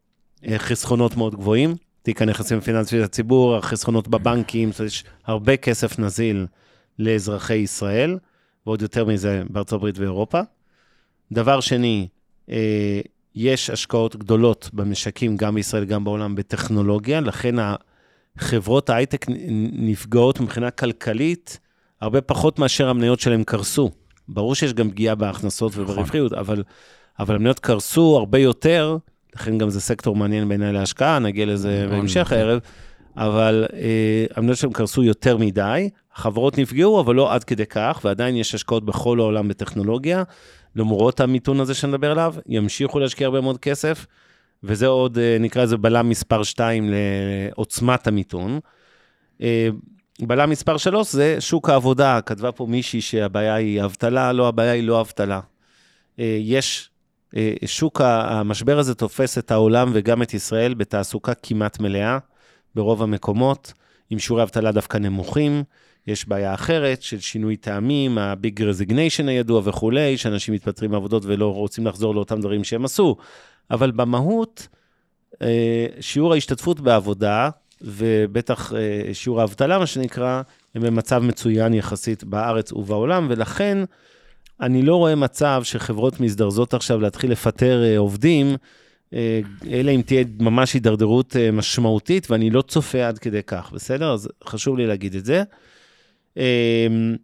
אה, חסכונות מאוד גבוהים, תיק הנכסים הפיננסיים של הציבור, החסכונות בבנקים, יש הרבה כסף נזיל לאזרחי ישראל, ועוד יותר מזה בארצות הברית ואירופה. דבר שני, אה, יש השקעות גדולות במשקים, גם בישראל, גם בעולם, בטכנולוגיה, לכן חברות ההייטק נפגעות מבחינה כלכלית הרבה פחות מאשר המניות שלהם קרסו. ברור שיש גם פגיעה בהכנסות וברווחיות, אבל, אבל המניות קרסו הרבה יותר, לכן גם זה סקטור מעניין בעיניי להשקעה, נגיע לזה בהמשך הערב, אבל אה, המניות שלהם קרסו יותר מדי, החברות נפגעו, אבל לא עד כדי כך, ועדיין יש השקעות בכל העולם בטכנולוגיה. למרות המיתון הזה שנדבר עליו, ימשיכו להשקיע הרבה מאוד כסף, וזה עוד, נקרא לזה בלם מספר 2 לעוצמת המיתון. בלם מספר 3 זה שוק העבודה. כתבה פה מישהי שהבעיה היא אבטלה, לא, הבעיה היא לא אבטלה. אה, יש, אה, שוק המשבר הזה תופס את העולם וגם את ישראל בתעסוקה כמעט מלאה, ברוב המקומות, עם שיעורי אבטלה דווקא נמוכים. יש בעיה אחרת של שינוי טעמים, ה-big resignation הידוע וכולי, שאנשים מתפטרים מעבודות ולא רוצים לחזור לאותם דברים שהם עשו. אבל במהות, אה, שיעור ההשתתפות בעבודה, ובטח אה, שיעור האבטלה, מה שנקרא, הם במצב מצוין יחסית בארץ ובעולם, ולכן אני לא רואה מצב שחברות מזדרזות עכשיו להתחיל לפטר אה, עובדים, אלא אם תהיה ממש הידרדרות משמעותית, ואני לא צופה עד כדי כך, בסדר? אז חשוב לי להגיד את זה. אמ,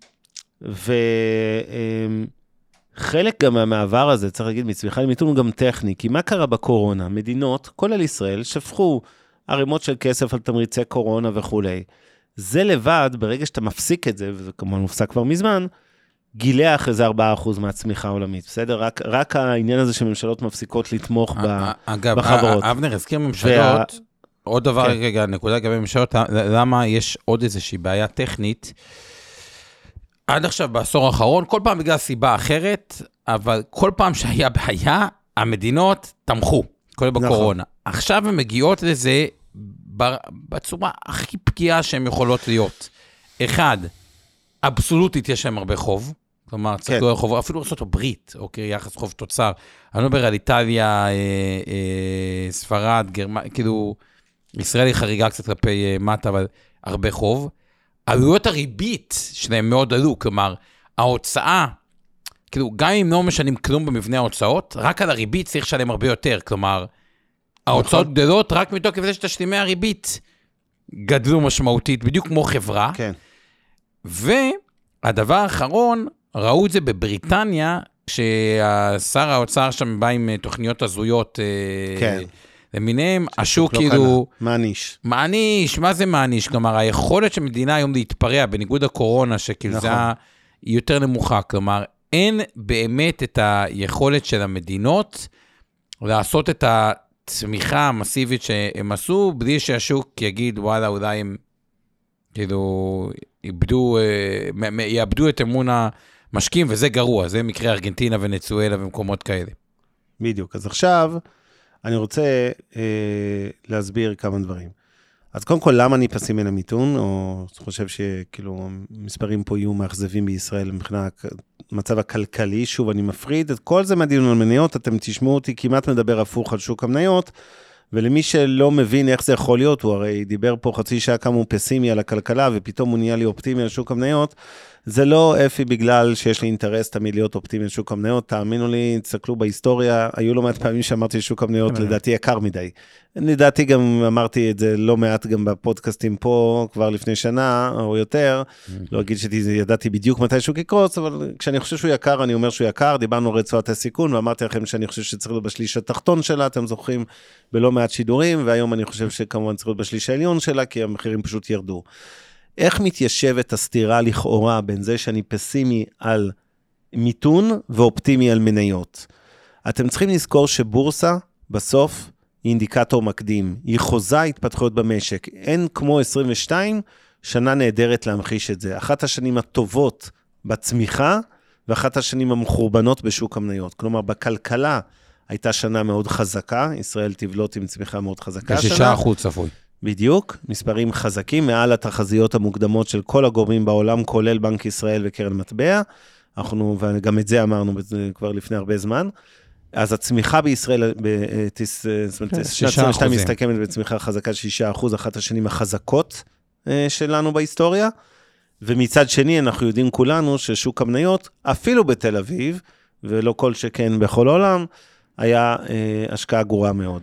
וחלק גם מהמעבר הזה, צריך להגיד, מצמיחה למיתון הוא גם טכני, כי מה קרה בקורונה? מדינות, כולל ישראל, שפכו ערימות של כסף על תמריצי קורונה וכולי. זה לבד, ברגע שאתה מפסיק את זה, וזה כמובן מופסק כבר מזמן, גילח איזה 4% מהצמיחה העולמית, בסדר? רק, רק העניין הזה שממשלות מפסיקות לתמוך ב... א- אגב, בחברות. א- אבנר הזכיר ממשלות, עוד דבר, כן. רגע, נקודה לגבי ממשלות, למה יש עוד איזושהי בעיה טכנית? עד עכשיו, בעשור האחרון, כל פעם בגלל סיבה אחרת, אבל כל פעם שהיה בעיה, המדינות תמכו, כולל נכון. בקורונה. עכשיו הן מגיעות לזה בצורה הכי פגיעה שהן יכולות להיות. אחד, אבסולוטית יש להם הרבה חוב. כלומר, צריך כן. כן. חוב, אפילו ארה"ב, אוקיי, יחס חוב תוצר. אני לא מדבר על איטליה, אה, אה, ספרד, גרמניה, כאילו, ישראל היא חריגה קצת כלפי אה, מטה, אבל הרבה חוב. עלויות הריבית שלהם מאוד עלו, כלומר, ההוצאה, כאילו, גם אם לא משנים כלום במבנה ההוצאות, רק על הריבית צריך לשלם הרבה יותר. כלומר, ההוצאות נכון. גדלות רק מתוקף זה שתשלימי הריבית גדלו משמעותית, בדיוק כמו חברה. כן. והדבר האחרון, ראו את זה בבריטניה, כששר האוצר שם בא עם אה, תוכניות הזויות אה, כן. למיניהם, השוק לא כאילו. מעניש. מעניש, מה זה מעניש? כלומר, היכולת של מדינה היום להתפרע, בניגוד הקורונה, שכאילו זה נכון. היא יותר נמוכה. כלומר, אין באמת את היכולת של המדינות לעשות את הצמיחה המסיבית שהם עשו, בלי שהשוק יגיד, וואלה, אולי הם כאילו איבדו, אה, יאבדו את אמון המשקיעים, וזה גרוע, זה מקרה ארגנטינה ונצואלה ומקומות כאלה. בדיוק. אז עכשיו, אני רוצה אה, להסביר כמה דברים. אז קודם כל, למה אני פסימי למיתון, או חושב שכאילו המספרים פה יהיו מאכזבים בישראל מבחינת המצב הכלכלי. שוב, אני מפריד את כל זה מהדיון על מניות, אתם תשמעו אותי כמעט מדבר הפוך על שוק המניות, ולמי שלא מבין איך זה יכול להיות, הוא הרי דיבר פה חצי שעה כמה הוא פסימי על הכלכלה, ופתאום הוא נהיה לי אופטימי על שוק המניות. זה לא אפי בגלל שיש לי אינטרס תמיד להיות אופטימי על שוק המניות, תאמינו לי, תסתכלו בהיסטוריה, היו לא מעט פעמים שאמרתי ששוק המניות לדעתי יקר מדי. לדעתי גם אמרתי את זה לא מעט גם בפודקאסטים פה, כבר לפני שנה או יותר, לא אגיד שידעתי בדיוק מתי שוק יקרוץ, אבל כשאני חושב שהוא יקר, אני אומר שהוא יקר, דיברנו על רצועת הסיכון, ואמרתי לכם שאני חושב שצריך להיות בשליש התחתון שלה, אתם זוכרים, בלא מעט שידורים, והיום אני חושב שכמובן צריך להיות בשליש העליון שלה, כי המחירים פשוט ירדו. איך מתיישבת הסתירה לכאורה בין זה שאני פסימי על מיתון ואופטימי על מניות? אתם צריכים לזכור שבורסה, בסוף, היא אינדיקטור מקדים. היא חוזה התפתחויות במשק. אין כמו 22 שנה נהדרת להמחיש את זה. אחת השנים הטובות בצמיחה, ואחת השנים המחורבנות בשוק המניות. כלומר, בכלכלה הייתה שנה מאוד חזקה, ישראל תבלוט עם צמיחה מאוד חזקה השנה. כשישה אחוז צפוי. בדיוק, מספרים חזקים מעל התחזיות המוקדמות של כל הגורמים בעולם, כולל בנק ישראל וקרן מטבע. אנחנו, וגם את זה אמרנו כבר לפני הרבה זמן. אז הצמיחה בישראל, בטיס, זאת אומרת, כן, שנת שישה 22 אחוזים. מסתכמת בצמיחה חזקה של 6 אחוז, אחת השנים החזקות אה, שלנו בהיסטוריה. ומצד שני, אנחנו יודעים כולנו ששוק המניות, אפילו בתל אביב, ולא כל שכן בכל העולם, היה אה, השקעה גרועה מאוד.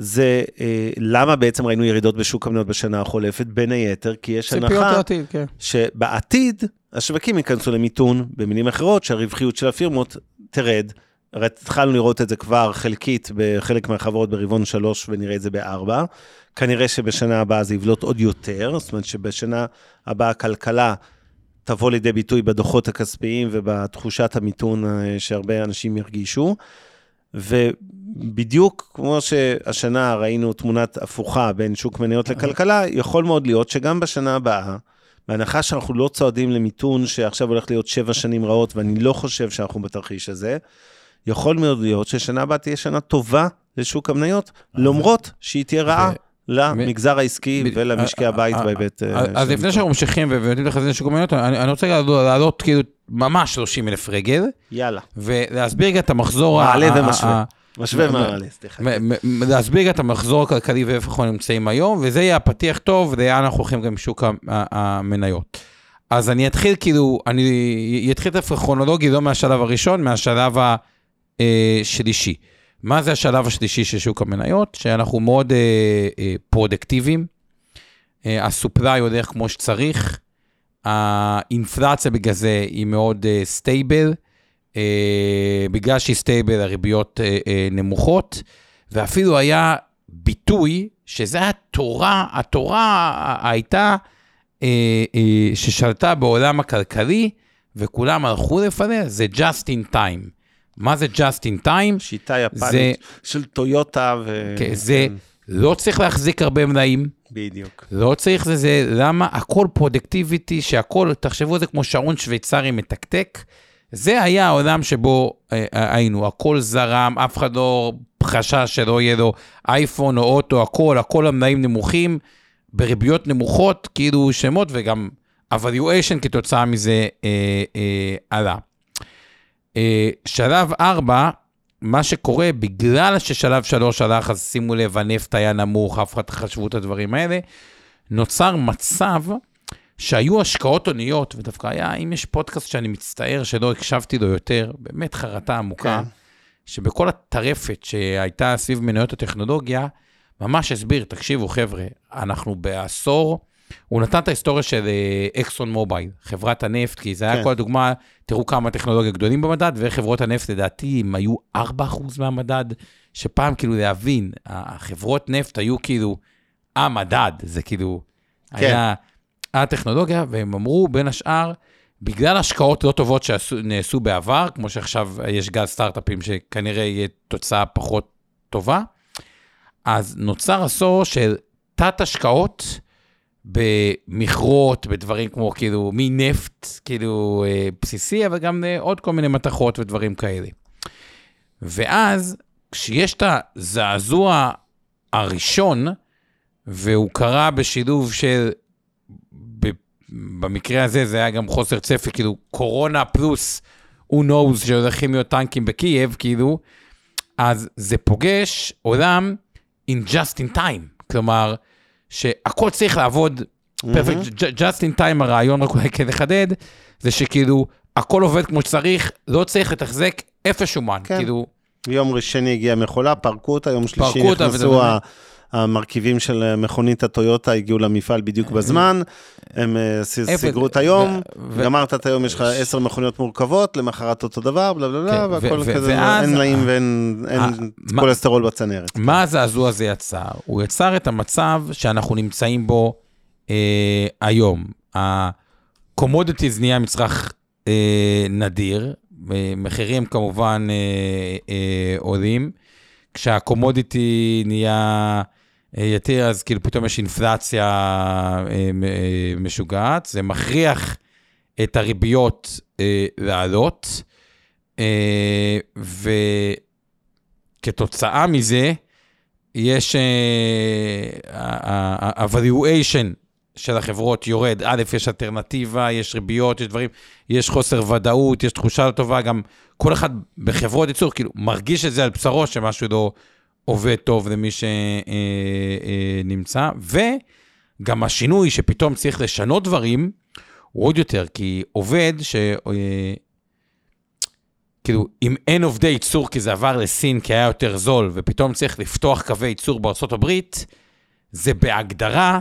זה אה, למה בעצם ראינו ירידות בשוק המניות בשנה החולפת, בין היתר, כי יש הנחה לעתיד, כן. שבעתיד השווקים ייכנסו למיתון, במילים אחרות, שהרווחיות של הפירמות תרד. הרי התחלנו לראות את זה כבר חלקית בחלק מהחברות ברבעון שלוש, ונראה את זה בארבע. כנראה שבשנה הבאה זה יבלוט עוד יותר, זאת אומרת שבשנה הבאה הכלכלה תבוא לידי ביטוי בדוחות הכספיים ובתחושת המיתון אה, שהרבה אנשים ירגישו. ובדיוק כמו שהשנה ראינו תמונת הפוכה בין שוק מניות לכלכלה, יכול מאוד להיות שגם בשנה הבאה, בהנחה שאנחנו לא צועדים למיתון שעכשיו הולך להיות שבע שנים רעות, ואני לא חושב שאנחנו בתרחיש הזה, יכול מאוד להיות ששנה הבאה תהיה שנה טובה לשוק המניות, למרות שהיא תהיה רעה למגזר העסקי ולמשקי הבית בהיבט... אז לפני שאנחנו ממשיכים ונותנים לך את שוק המניות, אני רוצה לעלות כאילו ממש 30 אלף רגל, יאללה, ולהסביר רגע את המחזור... מעלה ה- ומשווה. משווה מעלה, סליחה. להסביר רגע את המחזור הכלכלי ואיפה אנחנו נמצאים היום, וזה יהיה הפתיח טוב, ולאן אנחנו הולכים גם עם שוק ה- ה- המניות. אז אני אתחיל כאילו, אני אתחיל דווקא כרונולוגי, לא מהשלב הראשון, מהשלב השלישי. מה זה השלב השלישי של שוק המניות? שאנחנו מאוד אה, אה, פרודקטיביים, אה, ה supply הולך כמו שצריך, האינפלציה בגלל זה היא מאוד stable, אה, בגלל שהיא stable הריביות אה, אה, נמוכות, ואפילו היה ביטוי, שזה התורה, התורה הייתה אה, אה, ששלטה בעולם הכלכלי, וכולם הלכו לפיה, זה just in time. מה זה just in time? שיטה זה- יפנית של טויוטה ו... כן, זה לא צריך להחזיק הרבה מלאים, בדיוק. לא צריך זה, זה, למה? הכל productivity, שהכל, תחשבו על זה כמו שעון שוויצרי מתקתק. זה היה העולם שבו אה, אה, היינו, הכל זרם, אף אחד לא חשש שלא יהיה לו אייפון או אוטו, הכל, הכל המלאים נמוכים, בריביות נמוכות, כאילו שמות, וגם ה valuation כתוצאה מזה אה, אה, עלה. אה, שלב 4, מה שקורה, בגלל ששלב 3 הלך, אז שימו לב, הנפט היה נמוך, אף אחד חשבו את הדברים האלה, נוצר מצב שהיו השקעות הוניות, ודווקא היה, אם יש פודקאסט שאני מצטער שלא הקשבתי לו יותר, באמת חרטה עמוקה, כן. שבכל הטרפת שהייתה סביב מניות הטכנולוגיה, ממש הסביר, תקשיבו חבר'ה, אנחנו בעשור, הוא נתן את ההיסטוריה של אה, אקסון מובייל, חברת הנפט, כי זה היה כן. כל הדוגמה, תראו כמה טכנולוגיה גדולים במדד, וחברות הנפט לדעתי הם היו 4% מהמדד, שפעם כאילו להבין, החברות נפט היו כאילו המדד, זה כאילו, כן. היה הטכנולוגיה, והם אמרו בין השאר, בגלל השקעות לא טובות שנעשו בעבר, כמו שעכשיו יש גז סטארט-אפים שכנראה יהיה תוצאה פחות טובה, אז נוצר עשור של תת-השקעות במכרות, בדברים כמו כאילו מנפט, כאילו אה, בסיסי, אבל גם אה, עוד כל מיני מתכות ודברים כאלה. ואז, כשיש את הזעזוע הראשון, והוא קרה בשילוב של, ב, במקרה הזה זה היה גם חוסר צפי, כאילו קורונה פלוס, who knows שהולכים להיות טנקים בקייב, כאילו, אז זה פוגש עולם in just in time. כלומר, שהכל צריך לעבוד פרפקט, just in time הרעיון, רק אולי כדי לחדד, זה שכאילו, הכל עובד כמו שצריך, לא צריך לתחזק אפס שומן. כן. כאילו, יום ראשני הגיעה מכולה, פרקו אותה, יום שלישי נכנסו ה- המרכיבים של מכונית הטויוטה, הגיעו למפעל בדיוק בזמן, הם אה, ס- אפס- סגרו את היום, גמרת את היום, יש לך עשר מכוניות מורכבות, למחרת אותו דבר, בלה בלה בלה, כן, והכל כזה, אין מלאים ואין אה, כולסטרול בצנרת. מה הזעזוע הזה יצר? הוא יצר את המצב שאנחנו נמצאים בו אה, היום. ה-commodities נהיה מצרך אה, נדיר, אה, מחירים כמובן אה, אה, עולים. כשהקומודיטי נהיה אה, יתיר, אז כאילו פתאום יש אינפלציה אה, אה, משוגעת, זה מכריח את הריביות אה, לעלות, אה, וכתוצאה מזה, יש ה-valuation של החברות יורד. א', יש אלטרנטיבה, יש ריביות, יש דברים, יש חוסר ודאות, יש תחושה לא טובה, גם כל אחד בחברות ייצור, כאילו, מרגיש את זה על בשרו, שמשהו לא עובד טוב למי שנמצא, וגם השינוי שפתאום צריך לשנות דברים, הוא עוד יותר, כי עובד ש... אה, כאילו, אם אין עובדי ייצור כי זה עבר לסין כי היה יותר זול, ופתאום צריך לפתוח קווי ייצור בארצות הברית, זה בהגדרה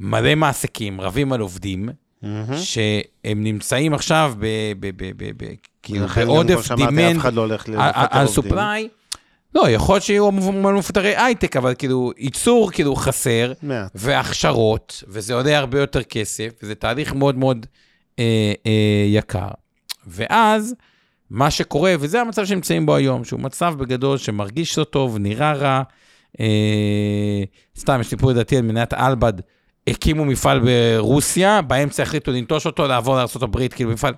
מלא מעסיקים רבים על עובדים, מהמם. שהם נמצאים עכשיו ב... ב, ב, ב, ב כאילו, בעודף אחד לא על עובדים. סופליי. לא, יכול להיות שיהיו מפוטרי הייטק, אבל כאילו, ייצור כאילו חסר, מעט. והכשרות, וזה עולה הרבה יותר כסף, וזה תהליך מאוד מאוד אה, אה, יקר. ואז, מה שקורה, וזה המצב שנמצאים בו היום, שהוא מצב בגדול שמרגיש לא טוב, נראה רע. אה, סתם, יש סיפור לדעתי על מניית אלבד, הקימו מפעל ברוסיה, באמצע החליטו לנטוש אותו, לעבור לארה"ב, כאילו מפעל...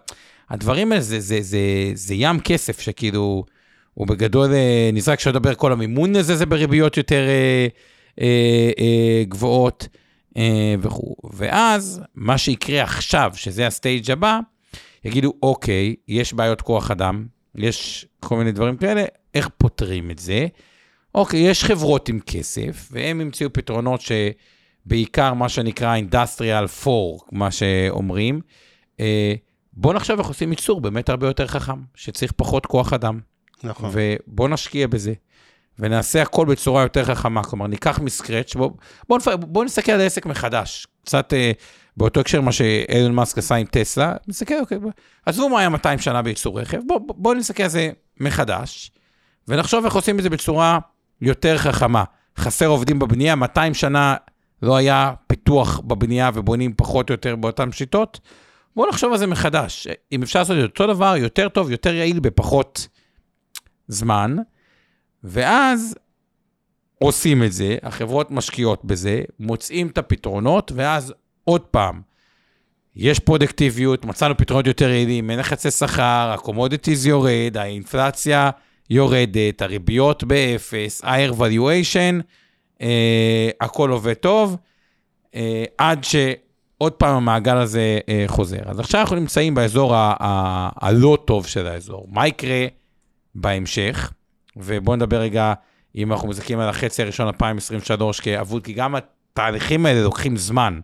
הדברים האלה זה, זה, זה, זה ים כסף שכאילו, הוא בגדול אה, נזרק, אפשר לדבר כל המימון לזה, זה בריביות יותר אה, אה, אה, גבוהות אה, וכו'. ואז, מה שיקרה עכשיו, שזה הסטייג' הבא, יגידו, אוקיי, יש בעיות כוח אדם, יש כל מיני דברים כאלה, איך פותרים את זה? אוקיי, יש חברות עם כסף, והם המציאו פתרונות שבעיקר מה שנקרא industrial 4, מה שאומרים. אה, בואו נחשוב איך עושים ייצור באמת הרבה יותר חכם, שצריך פחות כוח אדם. נכון. ובואו נשקיע בזה, ונעשה הכל בצורה יותר חכמה. כלומר, ניקח מסקרץ', בואו בוא, נפ... בוא נסתכל על העסק מחדש. קצת אה, באותו הקשר מה שאילון מאסק עשה עם טסלה, נסתכל, אוקיי, בוא, עזבו מה היה 200 שנה בייצור רכב, בואו בוא, בוא נסתכל על זה מחדש, ונחשוב איך עושים את זה בצורה יותר חכמה. חסר עובדים בבנייה, 200 שנה לא היה פיתוח בבנייה ובונים פחות או יותר באותן שיטות. בואו נחשוב על זה מחדש. אם אפשר לעשות את אותו דבר, יותר טוב, יותר יעיל, בפחות זמן, ואז עושים את זה, החברות משקיעות בזה, מוצאים את הפתרונות, ואז עוד פעם, יש פרודקטיביות, מצאנו פתרונות יותר יעילים, אין לחצי שכר, ה commodities יורד, האינפלציה יורדת, הריביות באפס, higher valuation, אה, הכל עובד טוב, אה, עד שעוד פעם המעגל הזה אה, חוזר. אז עכשיו אנחנו נמצאים באזור ה- ה- הלא טוב של האזור. מה יקרה בהמשך? ובואו נדבר רגע, אם אנחנו מזכים על החצי הראשון 2023 כאבוד, כי גם התהליכים האלה לוקחים זמן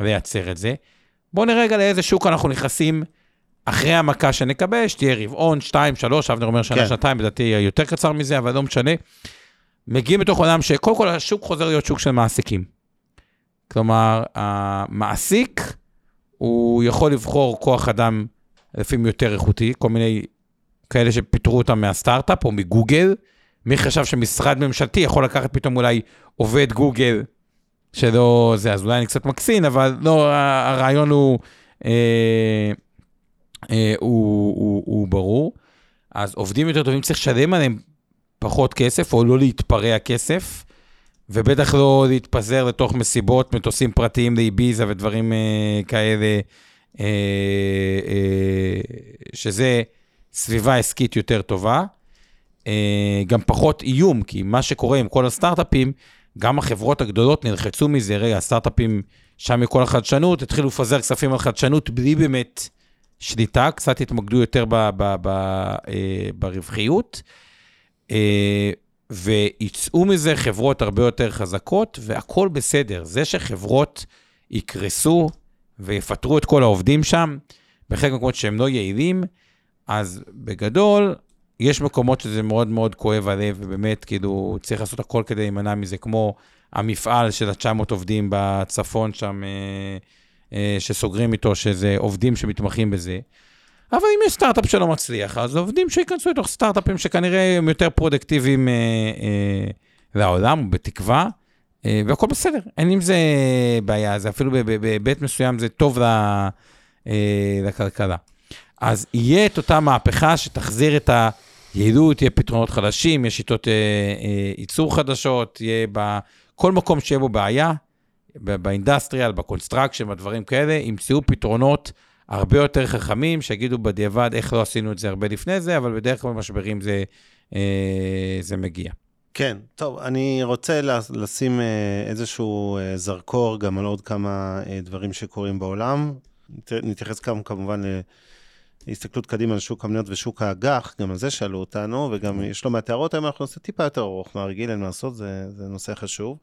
לייצר את זה. בואו נראה רגע לאיזה שוק אנחנו נכנסים אחרי המכה שנקבל, שתהיה רבעון, שתיים, שלוש, אבנר אומר שנה, כן. שנתיים, לדעתי יהיה יותר קצר מזה, אבל לא משנה. מגיעים לתוך עולם שקודם כל השוק חוזר להיות שוק של מעסיקים. כלומר, המעסיק, הוא יכול לבחור כוח אדם לפעמים יותר איכותי, כל מיני כאלה שפיטרו אותם מהסטארט-אפ או מגוגל. מי חשב שמשרד ממשלתי יכול לקחת פתאום אולי עובד גוגל שלא זה, אז אולי אני קצת מקצין, אבל לא, הרעיון הוא, אה, אה, הוא, הוא, הוא ברור. אז עובדים יותר טובים, צריך לשלם עליהם פחות כסף, או לא להתפרע כסף, ובטח לא להתפזר לתוך מסיבות, מטוסים פרטיים לאיביזה ודברים אה, כאלה, אה, אה, שזה סביבה עסקית יותר טובה. אה, גם פחות איום, כי מה שקורה עם כל הסטארט-אפים, גם החברות הגדולות נלחצו מזה, רגע, הסטארט-אפים שם מכל החדשנות, התחילו לפזר כספים על חדשנות בלי באמת שליטה, קצת התמקדו יותר ב, ב, ב, אה, ברווחיות, אה, ויצאו מזה חברות הרבה יותר חזקות, והכול בסדר. זה שחברות יקרסו ויפטרו את כל העובדים שם, בחלק מהמקומות שהם לא יעילים, אז בגדול, יש מקומות שזה מאוד מאוד כואב הלב, ובאמת, כאילו, צריך לעשות הכל כדי להימנע מזה, כמו המפעל של ה-900 עובדים בצפון שם, אה, אה, שסוגרים איתו, שזה עובדים שמתמחים בזה. אבל אם יש סטארט-אפ שלא מצליח, אז עובדים שייכנסו לתוך סטארט-אפים שכנראה הם יותר פרודקטיביים אה, אה, לעולם, בתקווה, אה, והכל בסדר, אין עם זה בעיה, זה אפילו בהיבט מסוים זה טוב ל, אה, לכלכלה. אז יהיה את אותה מהפכה שתחזיר את היעילות, יהיה פתרונות חדשים, יש שיטות אה, אה, ייצור חדשות, יהיה בכל מקום שיהיה בו בעיה, ב industrial, ב construction, בדברים כאלה, ימצאו פתרונות הרבה יותר חכמים, שיגידו בדיעבד איך לא עשינו את זה הרבה לפני זה, אבל בדרך כלל במשברים זה, אה, זה מגיע. כן, טוב, אני רוצה לשים אה, איזשהו אה, זרקור גם על עוד כמה אה, דברים שקורים בעולם. נתייחס גם כמובן להסתכלות קדימה על שוק המניות ושוק האג"ח, גם על זה שאלו אותנו, וגם יש לא מעט הערות, היום אנחנו נעשה טיפה יותר ארוך מהרגיל, אין מה לעשות, זה, זה נושא חשוב.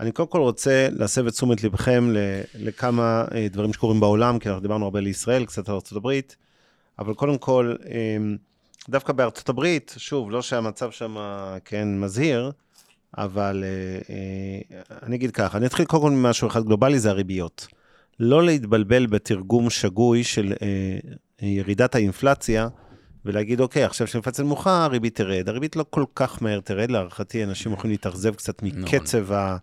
אני קודם כל רוצה להסב את תשומת לבכם לכמה דברים שקורים בעולם, כי אנחנו דיברנו הרבה לישראל, קצת על ארה"ב, אבל קודם כל, דווקא בארצות הברית, שוב, לא שהמצב שם, כן, מזהיר, אבל אה, אני אגיד ככה, אני אתחיל קודם כל ממשהו אחד גלובלי, זה הריביות. לא להתבלבל בתרגום שגוי של אה, ירידת האינפלציה, ולהגיד, אוקיי, עכשיו שהאינפלציה נמוכה, הריבית תרד. הריבית לא כל כך מהר תרד, להערכתי, אנשים יכולים להתאכזב קצת מקצב ה...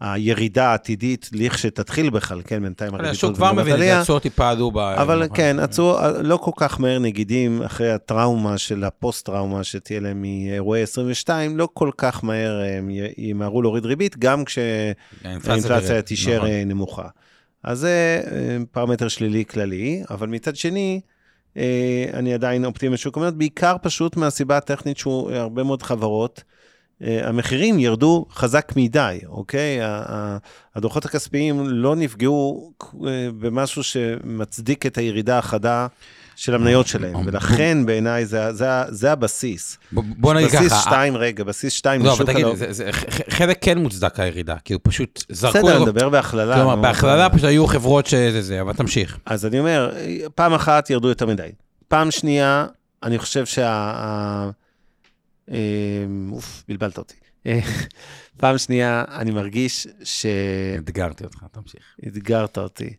הירידה העתידית, לכשתתחיל בכלל, כן, בינתיים הריבית השוק כבר מבין התשואות טיפה עלו ב... אבל כן, עצרו לא כל כך מהר נגידים, אחרי הטראומה של הפוסט-טראומה שתהיה להם מאירועי 22, לא כל כך מהר הם י- ימהרו להוריד ריבית, גם כשהאינפלציה. תישאר נכון. אה, נמוכה. אז זה אה, פרמטר שלילי כללי, אבל מצד שני, אה, אני עדיין אופטימי בשוק המניות, בעיקר פשוט מהסיבה הטכנית שהוא אה, הרבה מאוד חברות. המחירים ירדו חזק מדי, אוקיי? הדוחות הכספיים לא נפגעו במשהו שמצדיק את הירידה החדה של המניות שלהם, ולכן בעיניי זה, זה, זה הבסיס. בוא- בוא נגיד ככה. בסיס ה- 2, רגע, בסיס 2 לא, אבל תגיד. זה- זה- חלק כן מוצדק הירידה, כאילו פשוט זרקו... בסדר, נדבר בהכללה. כלומר, בהכללה פשוט היו חברות שזה זה, אבל תמשיך. אז אני אומר, פעם אחת ירדו יותר מדי. פעם שנייה, אני חושב שה... אה, אוף, בלבלת אותי. אה, פעם שנייה, אני מרגיש אתגרתי אותך, תמשיך. שאתגרת אותי,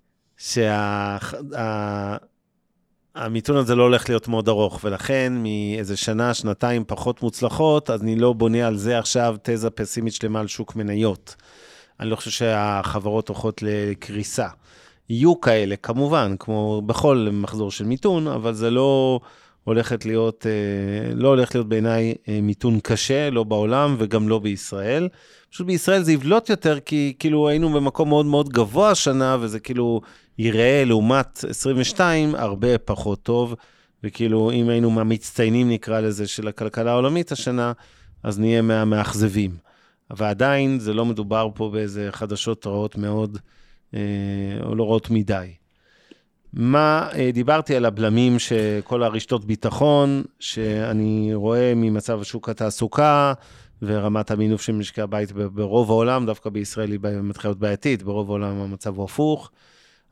שהמיתון הזה לא הולך להיות מאוד ארוך, ולכן מאיזה שנה, שנתיים פחות מוצלחות, אז אני לא בונה על זה עכשיו תזה פסימית שלמה על שוק מניות. אני לא חושב שהחברות הולכות לקריסה. יהיו כאלה, כמובן, כמו בכל מחזור של מיתון, אבל זה לא הולכת להיות, אה, לא הולך להיות בעיניי אה, מיתון קשה, לא בעולם וגם לא בישראל. פשוט בישראל זה יבלוט יותר, כי כאילו היינו במקום מאוד מאוד גבוה השנה, וזה כאילו ייראה לעומת 22 הרבה פחות טוב, וכאילו אם היינו מהמצטיינים נקרא לזה של הכלכלה העולמית השנה, אז נהיה מהמאכזבים. ועדיין זה לא מדובר פה באיזה חדשות רעות מאוד, אה, או לא רעות מדי. מה, אה, דיברתי על הבלמים שכל הרשתות ביטחון, שאני רואה ממצב שוק התעסוקה ורמת המינוף של משקי הבית ברוב העולם, דווקא בישראל היא מתחילה להיות בעייתית, ברוב העולם המצב הוא הפוך.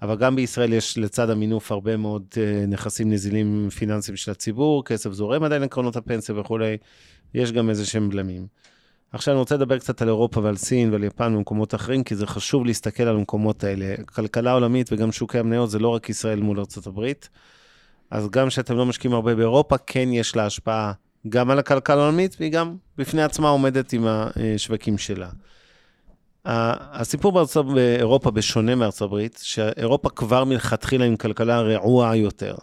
אבל גם בישראל יש לצד המינוף הרבה מאוד אה, נכסים נזילים פיננסיים של הציבור, כסף זורם עדיין לקרנות הפנסיה וכולי, יש גם איזה שהם בלמים. עכשיו אני רוצה לדבר קצת על אירופה ועל סין ועל יפן ומקומות אחרים, כי זה חשוב להסתכל על המקומות האלה. כלכלה עולמית וגם שוקי המניות זה לא רק ישראל מול ארה"ב. אז גם כשאתם לא משקיעים הרבה באירופה, כן יש לה השפעה גם על הכלכלה העולמית, והיא גם בפני עצמה עומדת עם השווקים שלה. הסיפור בארצות, באירופה, בשונה מארצות הברית, שאירופה כבר מלכתחילה עם כלכלה רעועה יותר.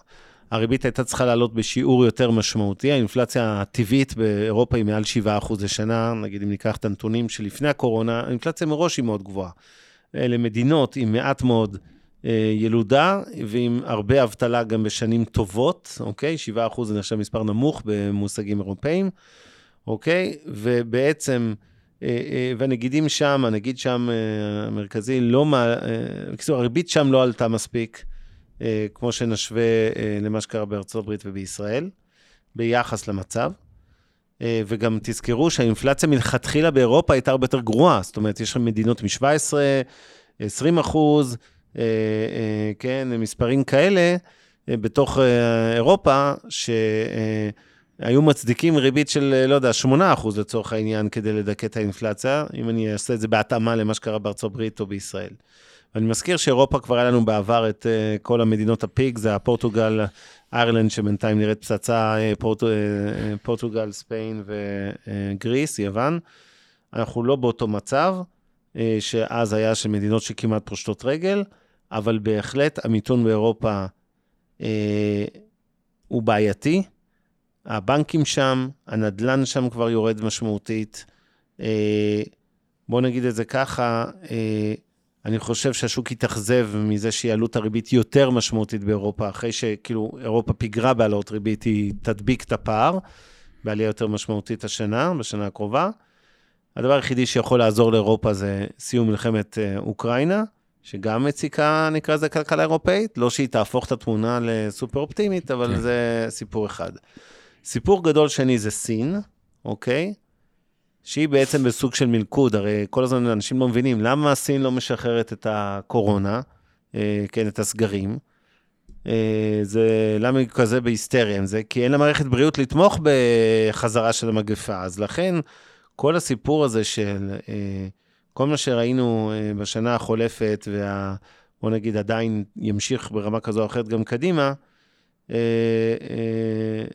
הריבית הייתה צריכה לעלות בשיעור יותר משמעותי, האינפלציה הטבעית באירופה היא מעל 7% לשנה, נגיד אם ניקח את הנתונים שלפני הקורונה, האינפלציה מראש היא מאוד גבוהה. אלה מדינות עם מעט מאוד אה, ילודה ועם הרבה אבטלה גם בשנים טובות, אוקיי? 7% זה נחשב מספר נמוך במושגים אירופאיים, אוקיי? ובעצם, אה, אה, והנגידים שם, הנגיד שם המרכזי, לא, אה, בקיצור, הריבית שם לא עלתה מספיק, כמו שנשווה אה, למה שקרה בארצות הברית ובישראל, ביחס למצב. אה, וגם תזכרו שהאינפלציה מלכתחילה באירופה הייתה הרבה יותר גרועה, זאת אומרת, יש שם מדינות מ-17, 20 אחוז, אה, אה, כן, מספרים כאלה אה, בתוך אה, אירופה, שהיו מצדיקים ריבית של, אה, לא יודע, 8 אחוז לצורך העניין, כדי לדכא את האינפלציה, אם אני אעשה את זה בהתאמה למה שקרה בארצות הברית או בישראל. ואני מזכיר שאירופה כבר היה לנו בעבר את אה, כל המדינות הפיג, זה הפורטוגל, איירלנד, שבינתיים נראית פצצה, אה, פורט, אה, פורטוגל, ספיין וגריס, יוון. אנחנו לא באותו מצב, אה, שאז היה של מדינות שכמעט פושטות רגל, אבל בהחלט המיתון באירופה אה, הוא בעייתי. הבנקים שם, הנדלן שם כבר יורד משמעותית. אה, בואו נגיד את זה ככה, אה, אני חושב שהשוק יתאכזב מזה שיעלו את הריבית יותר משמעותית באירופה, אחרי שכאילו אירופה פיגרה בהעלאות ריבית, היא תדביק את הפער בעלייה יותר משמעותית השנה, בשנה הקרובה. הדבר היחידי שיכול לעזור לאירופה זה סיום מלחמת אה, אוקראינה, שגם מציקה, נקרא לזה, כלכלה אירופאית. לא שהיא תהפוך את התמונה לסופר אופטימית, אבל כן. זה סיפור אחד. סיפור גדול שני זה סין, אוקיי? שהיא בעצם בסוג של מלכוד, הרי כל הזמן אנשים לא מבינים למה סין לא משחררת את הקורונה, אה, כן, את הסגרים. אה, זה, למה היא כזה בהיסטריה עם זה? כי אין לה מערכת בריאות לתמוך בחזרה של המגפה. אז לכן, כל הסיפור הזה של אה, כל מה שראינו בשנה החולפת, וה... בוא נגיד עדיין ימשיך ברמה כזו או אחרת גם קדימה,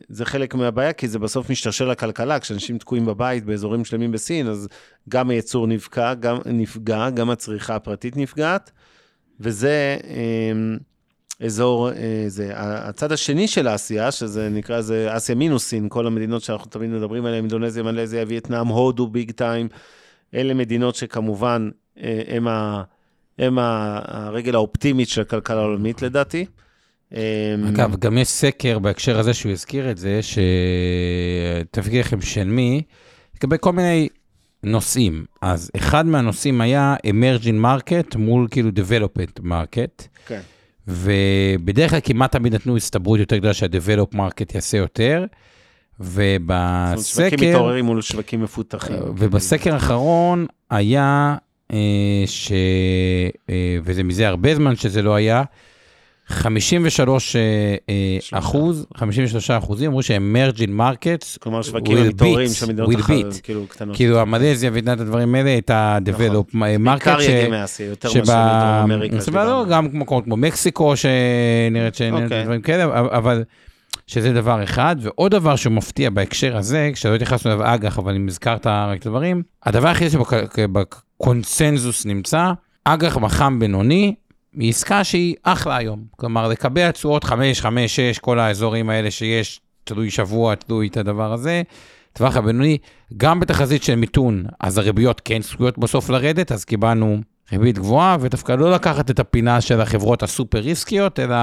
זה חלק מהבעיה, כי זה בסוף משתרשר לכלכלה. כשאנשים תקועים בבית באזורים שלמים בסין, אז גם הייצור נפגע, גם, נפגע, גם הצריכה הפרטית נפגעת, וזה אה, אזור, אה, זה. הצד השני של אסיה, שזה נקרא, זה אסיה מינוס סין, כל המדינות שאנחנו תמיד מדברים עליהן, אינדונזיה, מלזיה, וייטנאם, הודו, ביג טיים, אלה מדינות שכמובן אה, הם, ה, הם ה, הרגל האופטימית של הכלכלה העולמית לדעתי. אה, אגב, גם יש סקר בהקשר הזה שהוא הזכיר את זה, שתפקיד לכם של מי, לגבי כל מיני נושאים. אז אחד מהנושאים היה emerging market מול כאילו development market. כן. ובדרך כלל כמעט תמיד נתנו הסתברות יותר גדולה שה-develop market יעשה יותר. זאת אומרת, שווקים ובסקר, מתעוררים מול שווקים מפותחים. ובסקר האחרון היה, אה, ש... אה, וזה מזה הרבה זמן שזה לא היה, 53 אה, אה. אחוז, 53 אחוזים אמרו ש-emerging markets, כלומר, שווקים המתעוררים של המדינות will אחרות. כאילו קטנות. כאילו המלזיה וייתנה את הדברים האלה, את ה-develop market, בעיקר ש... ידי מאסיה, יותר מאשר שבה... מדרום אמריקה. סבבה, לא. גם מקומות כמו מקסיקו, שנראית שאין אוקיי. דברים כאלה, אבל- שזה דבר אחד. ועוד דבר שהוא מפתיע בהקשר הזה, כשלא התייחסנו אליו אג"ח, אבל אם הזכרת רק את הדברים, הדבר היחיד שבקונסנזוס נמצא, אג"ח מח"מ בינוני, היא עסקה שהיא אחלה היום. כלומר, לקבע תשואות 5, 5, 6, כל האזורים האלה שיש, תלוי שבוע, תלוי את הדבר הזה. טווח הבינוני, גם בתחזית של מיתון, אז הריביות כן צפויות בסוף לרדת, אז קיבלנו ריבית גבוהה, ודווקא לא לקחת את הפינה של החברות הסופר ריסקיות, אלא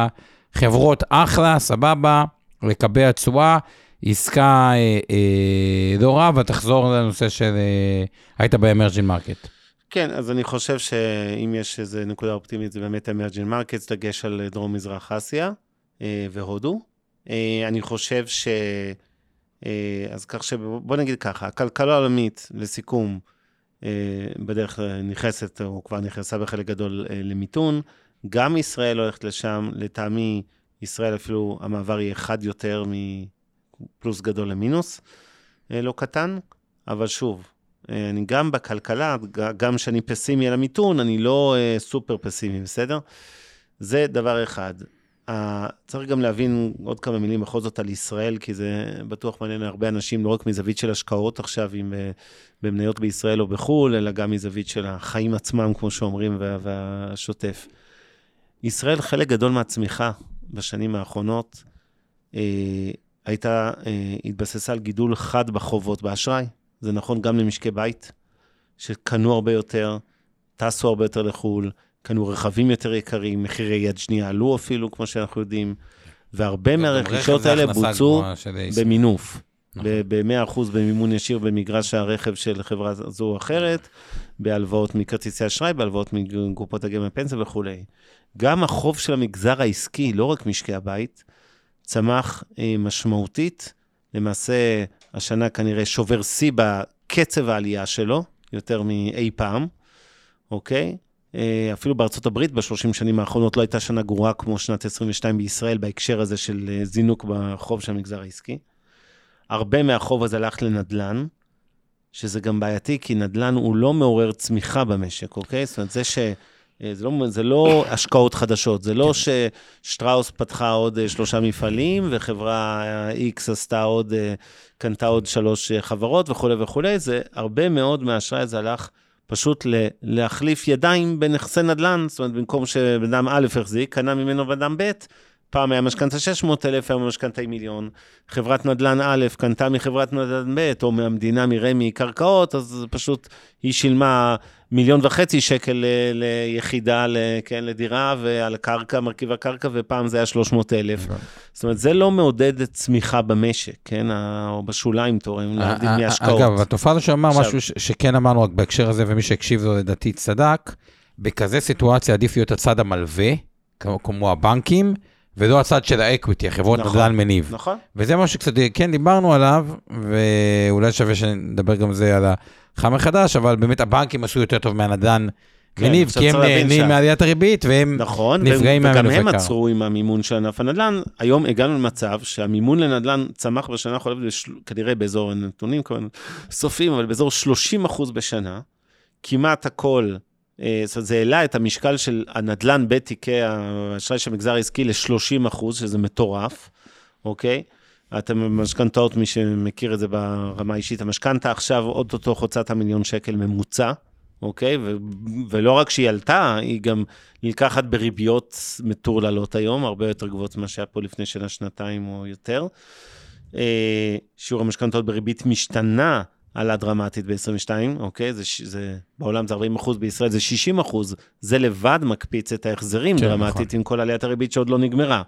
חברות אחלה, סבבה, לקבע תשואה, עסקה אה, אה, לא רע, ותחזור לנושא של, אה, היית ב emerging market. כן, אז אני חושב שאם יש איזו נקודה אופטימית, זה באמת emerging markets, דגש על דרום-מזרח אסיה אה, והודו. אה, אני חושב ש... אה, אז כך שבוא נגיד ככה, הכלכלה העולמית, לסיכום, אה, בדרך כלל נכנסת, או כבר נכנסה בחלק גדול אה, למיתון. גם ישראל הולכת לשם, לטעמי, ישראל אפילו, המעבר יהיה חד יותר מפלוס גדול למינוס, אה, לא קטן, אבל שוב, אני גם בכלכלה, גם כשאני פסימי על המיתון, אני לא אה, סופר פסימי, בסדר? זה דבר אחד. צריך גם להבין עוד כמה מילים בכל זאת על ישראל, כי זה בטוח מעניין הרבה אנשים, לא רק מזווית של השקעות עכשיו, אם uh, במניות בישראל או בחו"ל, אלא גם מזווית של החיים עצמם, כמו שאומרים, וה, והשוטף. ישראל, חלק גדול מהצמיחה בשנים האחרונות, uh, הייתה, התבססה על גידול חד בחובות באשראי. זה נכון גם למשקי בית, שקנו הרבה יותר, טסו הרבה יותר לחו"ל, קנו רכבים יותר יקרים, מחירי יד שנייה עלו אפילו, כמו שאנחנו יודעים, והרבה מהרכישות האלה בוצעו במינוף. נכון. ב-100% במימון ישיר במגרש הרכב של חברה זו או אחרת, בהלוואות מכרטיסי אשראי, בהלוואות מקופות הגמל פנסיה וכולי. גם החוב של המגזר העסקי, לא רק משקי הבית, צמח אה, משמעותית. למעשה, השנה כנראה שובר שיא בקצב העלייה שלו, יותר מאי פעם, אוקיי? אה, אפילו בארצות הברית ב-30 שנים האחרונות לא הייתה שנה גרועה כמו שנת 22 בישראל, בהקשר הזה של אה, זינוק בחוב של המגזר העסקי. הרבה מהחוב הזה הלך לנדל"ן, שזה גם בעייתי, כי נדל"ן הוא לא מעורר צמיחה במשק, אוקיי? זאת אומרת, זה ש... אה, זה לא, זה לא השקעות חדשות, זה לא ששטראוס פתחה עוד אה, שלושה מפעלים, וחברה X עשתה עוד, אה, קנתה עוד שלוש חברות וכולי וכולי, זה הרבה מאוד מהאשראי הזה הלך פשוט ל- להחליף ידיים בנכסי נדל"ן, זאת אומרת, במקום שבן אדם א' החזיק, קנה ממנו בן אדם ב', פעם היה משכנתה 600 אלף, היום המשכנתה היא מיליון. חברת נדל"ן א' קנתה מחברת נדל"ן ב', או מהמדינה, מרמ"י, קרקעות, אז פשוט היא שילמה מיליון וחצי שקל ל- ליחידה, ל- כן, לדירה, ועל הקרקע, מרכיב הקרקע, ופעם זה היה 300 אלף. זאת אומרת, זה לא מעודד צמיחה במשק, כן, או בשוליים תורם, להבדיל אה, אה, מהשקעות. אגב, התופעה הזו שאמר משהו שכן אמרנו רק בהקשר הזה, ומי שהקשיב לו לדעתי צדק, בכזה סיטואציה עדיף להיות הצד המלווה, כמו הבנקים, ולא הצד של האקוויטי, החברות נכון. נדל"ן מניב. נכון? וזה משהו שקצת כן דיברנו עליו, ואולי שווה שנדבר גם זה על החם מחדש, אבל באמת הבנקים עשו יותר טוב מהנדל"ן כן, מניב, כי הם נהנים מעליית הריבית, והם נכון, נפגעים והם- וגם מהמינוף הם. עצרו עם המימון של ענף הנדל"ן. היום הגענו למצב שהמימון לנדל"ן צמח בשנה החולפת, כנראה באזור הנתונים, כמובן סופיים, אבל באזור 30 אחוז בשנה. כמעט הכל, זאת אומרת, זה העלה את המשקל של הנדל"ן בתיקי האשראי של המגזר העסקי ל-30 אחוז, שזה מטורף. אוקיי? אתם במשכנתאות, מי שמכיר את זה ברמה האישית, המשכנתה עכשיו אוטוטו חוצה את המיליון שקל ממוצע, אוקיי? ו- ולא רק שהיא עלתה, היא גם נלקחת בריביות מטורללות היום, הרבה יותר גבוהות ממה שהיה פה לפני שנה, שנתיים או יותר. אה, שיעור המשכנתאות בריבית משתנה עלה דרמטית ב-22, אוקיי? זה, זה, בעולם זה 40 אחוז, בישראל זה 60 אחוז. זה לבד מקפיץ את ההחזרים כן, דרמטית נכון. עם כל עליית הריבית שעוד לא נגמרה.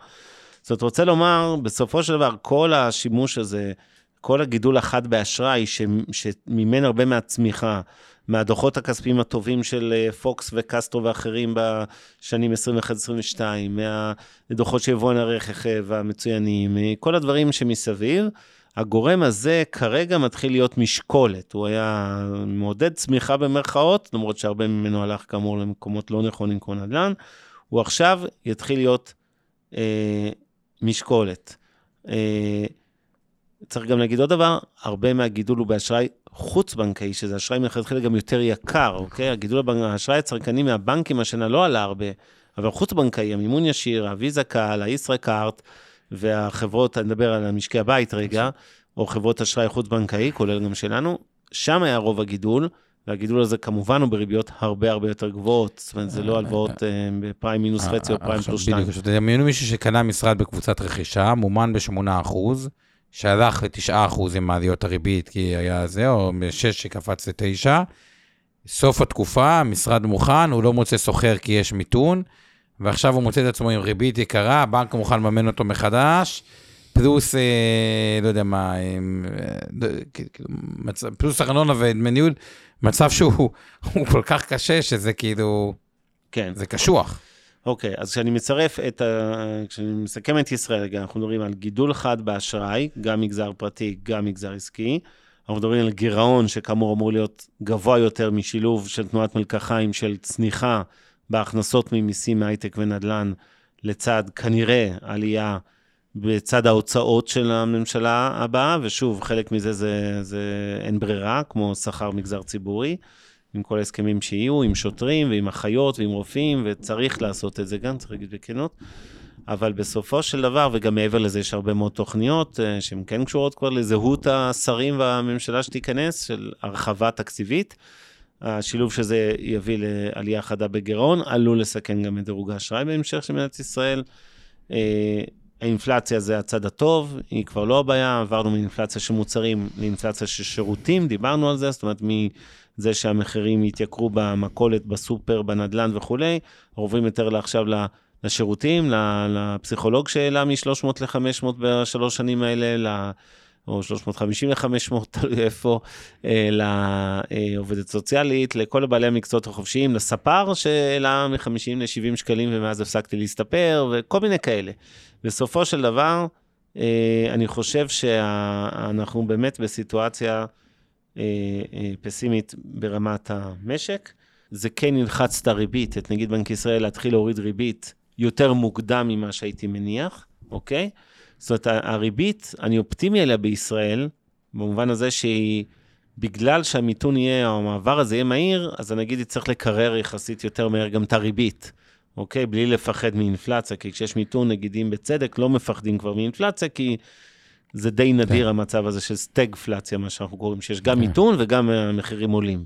זאת רוצה לומר, בסופו של דבר, כל השימוש הזה, כל הגידול החד באשראי, ש- שמימן הרבה מהצמיחה, מהדוחות הכספיים הטובים של אה, פוקס וקסטרו ואחרים בשנים 21-22, מהדוחות של יבואן הרכב המצוינים, אה, כל הדברים שמסביב, הגורם הזה כרגע מתחיל להיות משקולת. הוא היה מעודד צמיחה במרכאות, למרות שהרבה ממנו הלך כאמור למקומות לא נכונים כמו נדל"ן, הוא עכשיו יתחיל להיות אה, משקולת. אה, צריך גם להגיד עוד דבר, הרבה מהגידול הוא באשראי חוץ-בנקאי, שזה אשראי מלכתחילה גם יותר יקר, אוקיי? הגידול באשראי הצרכני מהבנקים השנה לא עלה הרבה, אבל חוץ-בנקאי, המימון ישיר, הוויזה קל, הישראכרט, והחברות, אני מדבר על המשקי הבית רגע, או חברות אשראי חוץ-בנקאי, כולל גם שלנו, שם היה רוב הגידול, והגידול הזה כמובן הוא בריביות הרבה הרבה יותר גבוהות, זאת אומרת, זה לא הלוואות אה, בפריים מינוס חצי או פריים פלוס שתיים. בדיוק, עכשיו, תדמיינו מישהו שקנה משרד בקבוצת רכישה, מומן ב-8%, שהלך ל-9% עם מעליות הריבית, כי היה זה, או מ-6 שקפץ ל-9. סוף התקופה, המשרד מוכן, הוא לא מוצא סוחר כי יש מיתון, ועכשיו הוא מוצא את עצמו עם ריבית יקרה, הבנק מוכן לממן אותו מחדש, פלוס, אה, לא יודע מה, אה, אה, כאילו, מצ- פלוס ארנונה ודמי ניהול, מצב שהוא הוא כל כך קשה, שזה כאילו, כן. זה קשוח. אוקיי, אז כשאני מצרף את ה... כשאני מסכם את ישראל, רגע, אנחנו מדברים על גידול חד באשראי, גם מגזר פרטי, גם מגזר עסקי. אנחנו מדברים על גירעון שכאמור אמור להיות גבוה יותר משילוב של תנועת מלקחיים של צניחה בהכנסות ממיסים מהייטק ונדל"ן, לצד כנראה עלייה בצד ההוצאות של הממשלה הבאה, ושוב, חלק מזה זה, זה אין ברירה, כמו שכר מגזר ציבורי. עם כל ההסכמים שיהיו, עם שוטרים ועם אחיות ועם רופאים, וצריך לעשות את זה גם, צריך להגיד בכנות. אבל בסופו של דבר, וגם מעבר לזה, יש הרבה מאוד תוכניות אה, שהן כן קשורות כבר לזהות השרים והממשלה שתיכנס, של הרחבה תקציבית. השילוב של זה יביא לעלייה חדה בגירעון, עלול לסכן גם את דירוג האשראי בהמשך של מדינת ישראל. אה, האינפלציה זה הצד הטוב, היא כבר לא הבעיה, עברנו מאינפלציה של מוצרים לאינפלציה של שירותים, דיברנו על זה, זאת אומרת מזה שהמחירים יתייקרו במכולת, בסופר, בנדלן וכולי, עוברים יותר לעכשיו לשירותים, לפסיכולוג שהעלה מ-300 ל-500 בשלוש שנים האלה, או 350 ל-500, תלוי איפה, אה, לעובדת סוציאלית, לכל בעלי המקצועות החופשיים, לספר שהעלה מ-50 ל-70 שקלים ומאז הפסקתי להסתפר, וכל מיני כאלה. בסופו של דבר, אה, אני חושב שאנחנו באמת בסיטואציה אה, פסימית ברמת המשק. זה כן ילחץ את הריבית, את נגיד בנק ישראל להתחיל להוריד ריבית יותר מוקדם ממה שהייתי מניח, אוקיי? זאת אומרת, הריבית, אני אופטימי עליה בישראל, במובן הזה שהיא, בגלל שהמיתון יהיה, או המעבר הזה יהיה מהיר, אז נגיד יצטרך לקרר יחסית יותר מהר גם את הריבית, אוקיי? בלי לפחד מאינפלציה, כי כשיש מיתון, נגידים בצדק, לא מפחדים כבר מאינפלציה, כי זה די נדיר המצב הזה של סטגפלציה, מה שאנחנו קוראים, שיש גם כן. מיתון וגם המחירים עולים.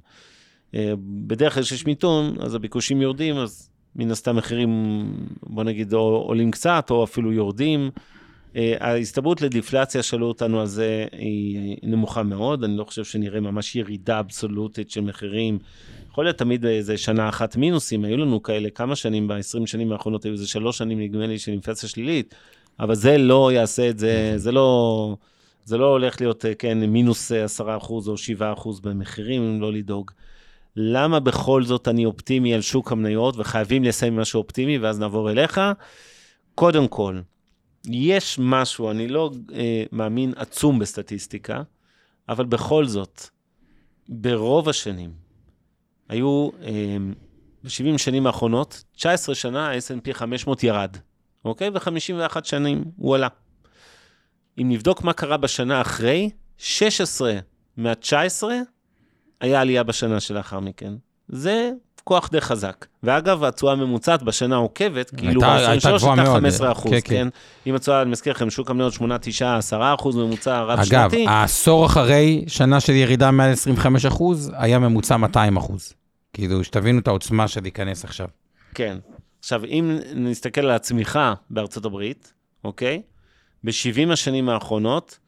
אה, בדרך כלל כשיש מיתון, אז הביקושים יורדים, אז מן הסתם מחירים, בוא נגיד, או עולים קצת, או אפילו יורדים. אה, ההסתברות לדיפלציה, שאלו אותנו על זה, היא נמוכה מאוד. אני לא חושב שנראה ממש ירידה אבסולוטית של מחירים. יכול להיות תמיד איזה שנה אחת מינוסים, היו לנו כאלה כמה שנים, ב-20 שנים האחרונות היו איזה שלוש שנים, נדמה לי, של אינפלציה שלילית, אבל זה לא יעשה את זה, זה לא, זה לא הולך להיות, אה, כן, מינוס אה, 10% או 7% במחירים, לא לדאוג. למה בכל זאת אני אופטימי על שוק המניות, וחייבים לסיים משהו אופטימי, ואז נעבור אליך? קודם כל, יש משהו, אני לא אה, מאמין עצום בסטטיסטיקה, אבל בכל זאת, ברוב השנים, היו, אה, ב-70 שנים האחרונות, 19 שנה ה-S&P 500 ירד, אוקיי? ו-51 שנים הוא עלה. אם נבדוק מה קרה בשנה אחרי, 16 מה-19 היה עלייה בשנה שלאחר מכן. זה כוח די חזק. ואגב, התשואה הממוצעת בשנה העוקבת, כאילו הייתה- ב-23 גבוהה הייתה מאוד. 15 אחוז, כן, כן, כן. אם התשואה, אני מזכיר לכם, שוק המניות 8, 9, 10 אחוז ממוצע אגב, רב-שנתי. העשור אחרי שנה של ירידה מעל 25 אחוז, היה ממוצע 200 אחוז. כאילו, שתבינו את העוצמה של להיכנס עכשיו. כן. עכשיו, אם נסתכל על הצמיחה בארצות הברית, אוקיי? ב-70 השנים האחרונות,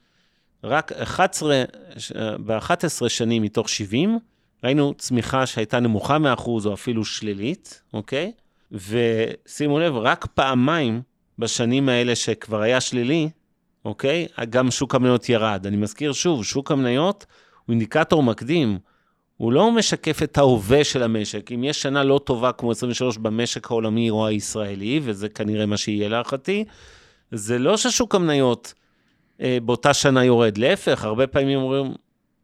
רק 11, ש- ב-11 שנים מתוך 70, ראינו צמיחה שהייתה נמוכה מאחוז או אפילו שלילית, אוקיי? ושימו לב, רק פעמיים בשנים האלה שכבר היה שלילי, אוקיי? גם שוק המניות ירד. אני מזכיר שוב, שוק המניות הוא אינדיקטור מקדים. הוא לא משקף את ההווה של המשק. אם יש שנה לא טובה כמו 23 במשק העולמי או הישראלי, וזה כנראה מה שיהיה להערכתי, זה לא ששוק המניות אה, באותה שנה יורד. להפך, הרבה פעמים אומרים,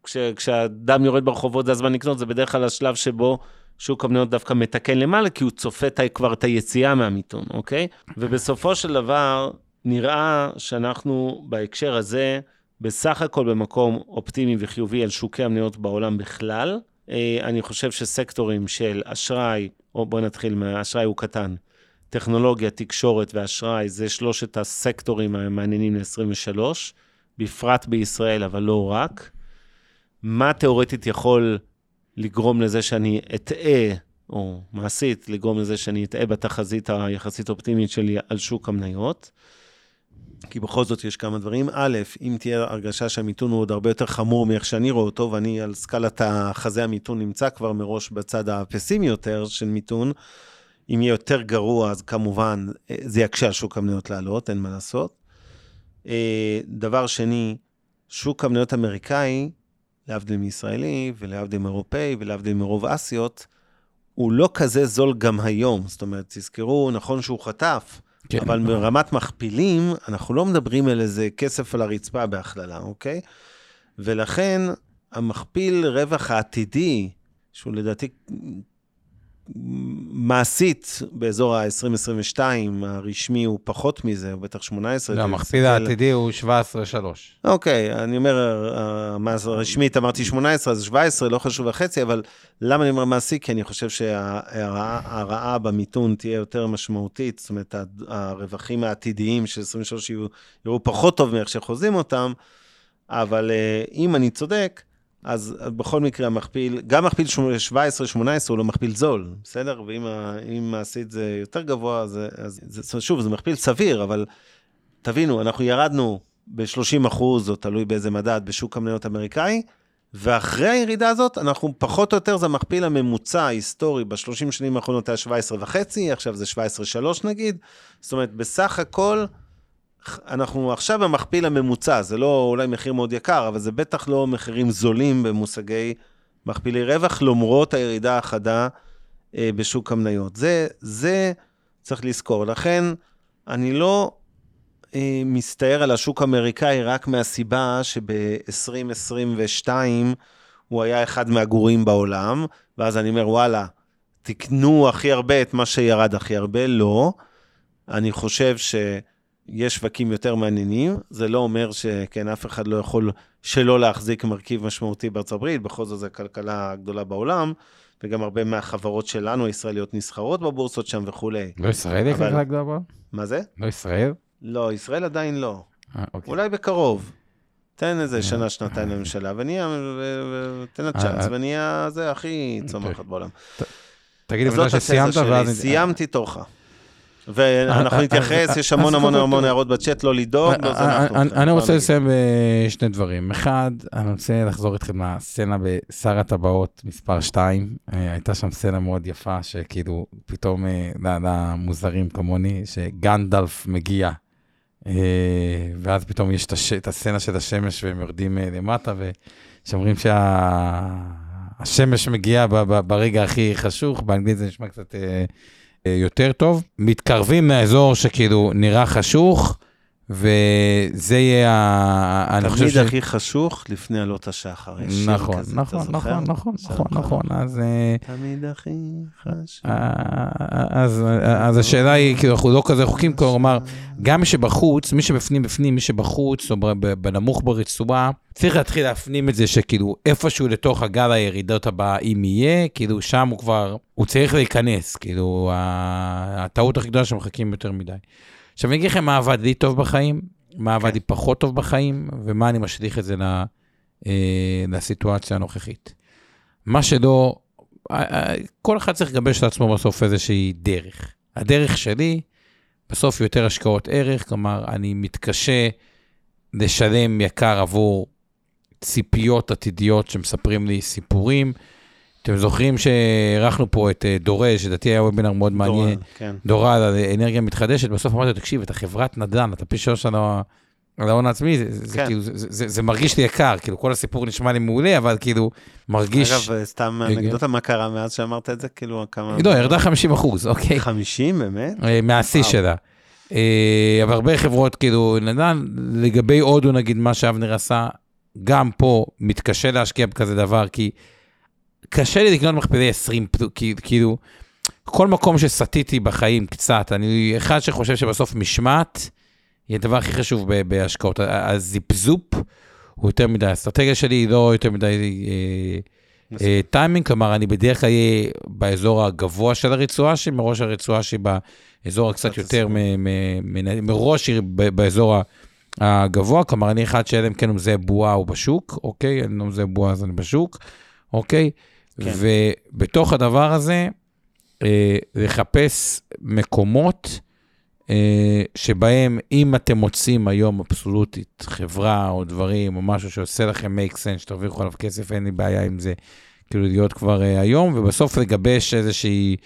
כש, כשאדם יורד ברחובות זה הזמן לקנות, זה בדרך כלל השלב שבו שוק המניות דווקא מתקן למעלה, כי הוא צופה כבר את היציאה מהמיתון, אוקיי? ובסופו של דבר, נראה שאנחנו בהקשר הזה, בסך הכל במקום אופטימי וחיובי על שוקי המניות בעולם בכלל. אה, אני חושב שסקטורים של אשראי, או בואו נתחיל מהאשראי הוא קטן, טכנולוגיה, תקשורת ואשראי, זה שלושת הסקטורים המעניינים ל-23, בפרט בישראל, אבל לא רק. מה תיאורטית יכול לגרום לזה שאני אטעה, או מעשית לגרום לזה שאני אטעה בתחזית היחסית אופטימית שלי על שוק המניות? כי בכל זאת יש כמה דברים. א', אם תהיה הרגשה שהמיתון הוא עוד הרבה יותר חמור מאיך שאני רואה אותו, ואני על סקלת החזה המיתון נמצא כבר מראש בצד הפסימי יותר של מיתון, אם יהיה יותר גרוע, אז כמובן אה, זה יקשה על שוק המניות לעלות, אין מה לעשות. אה, דבר שני, שוק המניות אמריקאי, להבדיל מישראלי ולהבדיל מאירופאי ולהבדיל מרוב אסיות, הוא לא כזה זול גם היום. זאת אומרת, תזכרו, נכון שהוא חטף, כן. אבל ברמת מכפילים, אנחנו לא מדברים על איזה כסף על הרצפה בהכללה, אוקיי? ולכן, המכפיל רווח העתידי, שהוא לדעתי מעשית באזור ה-2022, הרשמי הוא פחות מזה, הוא בטח 18. לא, המכפיל העתידי הוא 17.3. אוקיי, אני אומר, אה, רשמית, אמרתי 18, אז 17, לא חשוב החצי, אבל למה אני אומר מעשי? כי אני חושב שההרעה במיתון תהיה יותר משמעותית, זאת אומרת, הרווחים העתידיים של 23 יהיו, יראו פחות טוב מאיך שחוזים אותם, אבל אה, אם אני צודק, אז בכל מקרה המכפיל, גם מכפיל 17-18 הוא לא מכפיל זול, בסדר? ואם מעשית זה יותר גבוה, אז, אז זה, שוב, זה מכפיל סביר, אבל תבינו, אנחנו ירדנו ב-30 אחוז, או תלוי באיזה מדד, בשוק המניות האמריקאי, ואחרי הירידה הזאת, אנחנו פחות או יותר, זה המכפיל הממוצע ההיסטורי ב-30 שנים האחרונות היה 17 וחצי, עכשיו זה 17.3 נגיד. זאת אומרת, בסך הכל, אנחנו עכשיו במכפיל הממוצע, זה לא אולי מחיר מאוד יקר, אבל זה בטח לא מחירים זולים במושגי מכפילי רווח, למרות הירידה החדה אה, בשוק המניות. זה, זה צריך לזכור. לכן, אני לא אה, מסתער על השוק האמריקאי רק מהסיבה שב-2022 הוא היה אחד מהגרועים בעולם, ואז אני אומר, וואלה, תקנו הכי הרבה את מה שירד הכי הרבה, לא. אני חושב שיש שווקים יותר מעניינים, זה לא אומר שכן, אף אחד לא יכול שלא להחזיק מרכיב משמעותי בארצות הברית, בכל זאת זו הכלכלה הגדולה בעולם, וגם הרבה מהחברות שלנו, הישראליות, נסחרות בבורסות שם וכולי. לא ישראל היא אבל- כלכלה גדולה בעולם? מה זה? לא ישראל? לא, ישראל עדיין לא. אה, אוקיי. אולי בקרוב. תן איזה שנה, שנתיים לממשלה, ונהיה, תן לה צ'אנס, אה, ונהיה זה הכי צומחת אוקיי. בעולם. תגיד לי זאת התזה שסיימת, ואז... סיימתי תורך. ואנחנו אה, נתייחס, אה, יש המון המון המון הערות בצ'אט, לא לדאוג, לא אני- רוצה לסיים בשני דברים. אחד, אני רוצה לחזור איתכם לסצנה בשר הטבעות מספר 2. הייתה שם סצנה מאוד יפה, שכאילו, פתאום, אה, למוזרים כמוני, שגנדלף מגיע, אה, ואז פתאום יש את הסצנה של השמש והם יורדים אה, למטה, ושאומרים שהשמש מגיעה ברגע הכי חשוך, באנגלית זה נשמע קצת אה, אה, יותר טוב. מתקרבים מהאזור שכאילו נראה חשוך, וזה יהיה, ה- אני חושב תמיד הכי חשוך לפני עלות השחר. נכון, נכון? נכון, נכון, עכשיו נכון, לך. נכון, אז... אה, תמיד הכי חשוך. אה, אז, אז השאלה היא, כאילו, אנחנו לא כזה רחוקים, כלומר, גם מי שבחוץ, מי שבפנים בפנים, מי שבחוץ, או בנמוך ברצועה, צריך להתחיל להפנים את זה שכאילו איפשהו לתוך הגל הירידות הבא, אם יהיה, כאילו שם הוא כבר, הוא צריך להיכנס, כאילו, הטעות הכי גדולה שמחכים יותר מדי. עכשיו אני אגיד לכם מה עבד לי טוב בחיים, מה עבד לי פחות טוב בחיים, ומה אני משליך את זה ל- אה, לסיטואציה הנוכחית. מה שלא, אה, אה, כל אחד צריך לגבש לעצמו בסוף איזושהי דרך. הדרך שלי, בסוף יותר השקעות ערך, כלומר, אני מתקשה לשלם יקר עבור ציפיות עתידיות שמספרים לי סיפורים. אתם זוכרים שאירחנו פה את אה, דורש, לדעתי היה וובינר מאוד מעניין, דורון, כן. דורל על אנרגיה מתחדשת, בסוף אמרתי לו, תקשיב, אתה חברת נדל"ן, אתה פי שלוש על ההון העצמי, זה, זה, כן. כאילו, זה, זה, זה מרגיש לי יקר, כאילו כל הסיפור נשמע לי מעולה, אבל כאילו, מרגיש... אגב, סתם רגע. אנקדוטה, מה קרה מאז שאמרת את זה? כאילו, כמה... לא, ירדה 50 אחוז, אוקיי? 50, באמת? אה, מהשיא. שלה. אה, אבל הרבה חברות, כאילו, נדל"ן, לגבי הודו, נגיד, מה שאבנר עשה, גם פה מתקשה להשקיע בכזה דבר, כי קשה לי לקנות מכפלי 20, פלו- כי- כאילו, כל מקום שסטיתי בחיים קצת, אני אחד שחושב שבסוף משמעת היא הדבר הכי חשוב בהשקעות. הזיפזופ הוא יותר מדי, האסטרטגיה שלי היא לא יותר מדי אה, אה, טיימינג, כלומר, אני בדרך כלל אהיה באזור הגבוה של הרצועה שלי, מראש הרצועה שלי באזור הקצת קצת יותר, מ- מ- מ- מראש היא באזור הגבוה, כלומר, אני אחד שאלה אם כן הוא מזהה בועה הוא בשוק, אוקיי? אני לא מזהה בועה אז אני בשוק, אוקיי? כן. ובתוך הדבר הזה, אה, לחפש מקומות אה, שבהם אם אתם מוצאים היום אבסולוטית חברה או דברים או משהו שעושה לכם make sense, שתרוויחו עליו כסף, אין לי בעיה עם זה, כאילו להיות כבר אה, היום, ובסוף לגבש איזושהי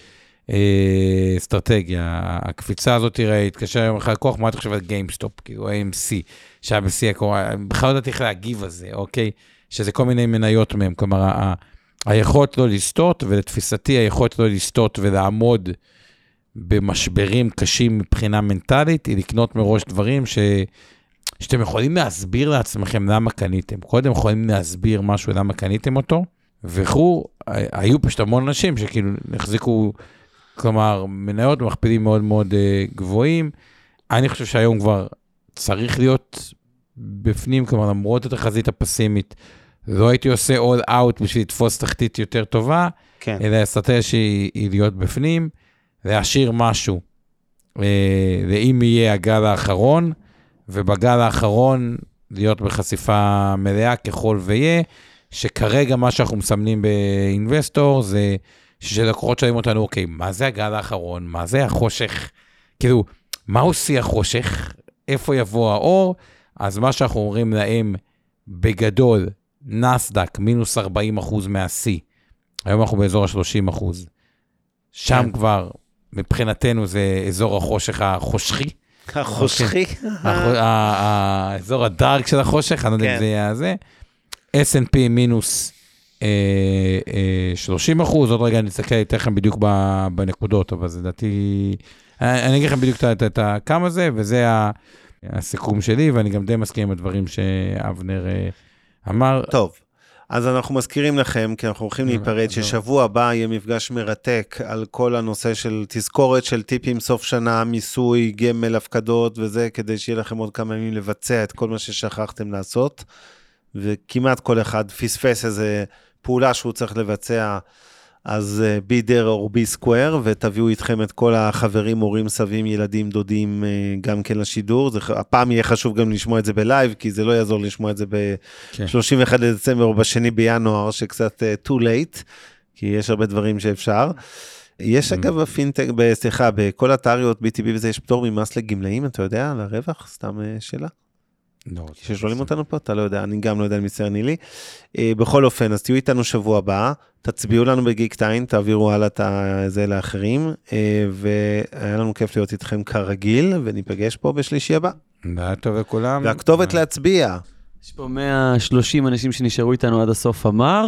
אה, אסטרטגיה. הקפיצה הזאת, תראה, התקשר יום אחד לקוח, מה אתה חושב על GameStop, כאילו AMC, שהיה בשיא הקורונה, בכלל לא ידעתי איך להגיב על זה, אוקיי? שזה כל מיני מניות מהם, כלומר, היכולת לא לסטות, ולתפיסתי היכולת לא לסטות ולעמוד במשברים קשים מבחינה מנטלית, היא לקנות מראש דברים ש... שאתם יכולים להסביר לעצמכם למה קניתם. קודם יכולים להסביר משהו למה קניתם אותו, וכו', היו פשוט המון אנשים שכאילו החזיקו, כלומר, מניות במכפילים מאוד מאוד uh, גבוהים. אני חושב שהיום כבר צריך להיות בפנים, כלומר, למרות התחזית הפסימית, לא הייתי עושה all out בשביל לתפוס תחתית יותר טובה, כן. אלא האסטרטגיה שהיא היא להיות בפנים, להשאיר משהו, אה, ואם יהיה הגל האחרון, ובגל האחרון להיות בחשיפה מלאה ככל ויהיה, שכרגע מה שאנחנו מסמנים באינבסטור זה שלקוחות שואלים אותנו, אוקיי, מה זה הגל האחרון? מה זה החושך? כאילו, מהו שיא החושך? איפה יבוא האור? אז מה שאנחנו אומרים להם, בגדול, נסדק מינוס 40 אחוז מהשיא. היום אנחנו באזור ה-30 אחוז. שם כן. כבר, מבחינתנו זה אזור החושך החושכי. החושכי. האזור הדארק של החושך, אני לא יודע אם כן. זה יהיה זה. S&P מינוס אה, אה, 30 אחוז, עוד רגע אני אסתכל, אתן לכם בדיוק ב- בנקודות, אבל זה לדעתי, אני אני אגיד לכם בדיוק את ה- את ה- את הכמה זה, וזה הסיכום שלי, ואני גם די מסכים עם הדברים שאבנר אה, אמר. טוב, אז אנחנו מזכירים לכם, כי אנחנו הולכים לא, להיפרד, לא. ששבוע הבא יהיה מפגש מרתק על כל הנושא של תזכורת של טיפים סוף שנה, מיסוי, גמל, הפקדות וזה, כדי שיהיה לכם עוד כמה ימים לבצע את כל מה ששכחתם לעשות. וכמעט כל אחד פספס איזה פעולה שהוא צריך לבצע, אז אה, be there or be square, ותביאו איתכם את כל החברים, הורים, סבים, ילדים, דודים, אה, גם כן לשידור. זה, הפעם יהיה חשוב גם לשמוע את זה בלייב, כי זה לא יעזור לשמוע את זה ב... כן. 31 לדצמבר או בשני בינואר, שקצת אה, too late, כי יש הרבה דברים שאפשר. יש ממ. אגב בפינטק, סליחה, בכל אתרי ה P2P וזה יש פטור ממס לגמלאים, אתה יודע, על הרווח? סתם אה, שאלה. לא, ששואלים אותנו פה, אתה לא יודע, אני גם לא יודע, מצטער נילי. אה, בכל אופן, אז תהיו איתנו שבוע הבא, תצביעו לנו בגיק טיים, תעבירו הלאה את זה לאחרים, אה, והיה לנו כיף להיות איתכם כרגיל, וניפגש פה בשלישי הבא. לילה טוב לכולם. והכתובת להצביע, יש פה 130 אנשים שנשארו איתנו עד הסוף אמר.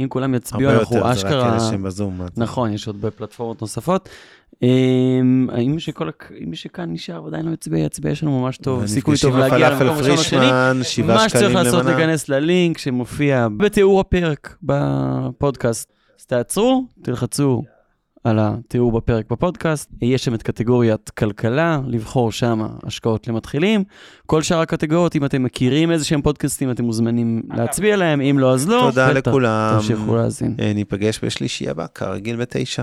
אם כולם יצביעו, הרבה אנחנו יותר, זה רק אשכרה... אלה שהם בזום. נכון, יש עוד בפלטפורמות נוספות. אמ, האם מי שכל אם שכאן נשאר ועדיין לא יצביע, יצביע, יש לנו ממש טוב, סיכוי טוב להגיע למקום ראשון או שני. פרישמן, שבעה מה שצריך שקלים לעשות, למנה. להיכנס ללינק שמופיע בתיאור הפרק בפודקאסט. אז תעצרו, תלחצו על התיאור בפרק בפודקאסט, יש שם את קטגוריית כלכלה, לבחור שם השקעות למתחילים. כל שאר הקטגוריות, אם אתם מכירים איזה שהם פודקאסטים, אתם מוזמנים להצביע להם, אם לא, אז לא. תודה לכולם. תמשיכו להאזין. אה, ניפגש בשלישי הבא, כרגיל בתשע.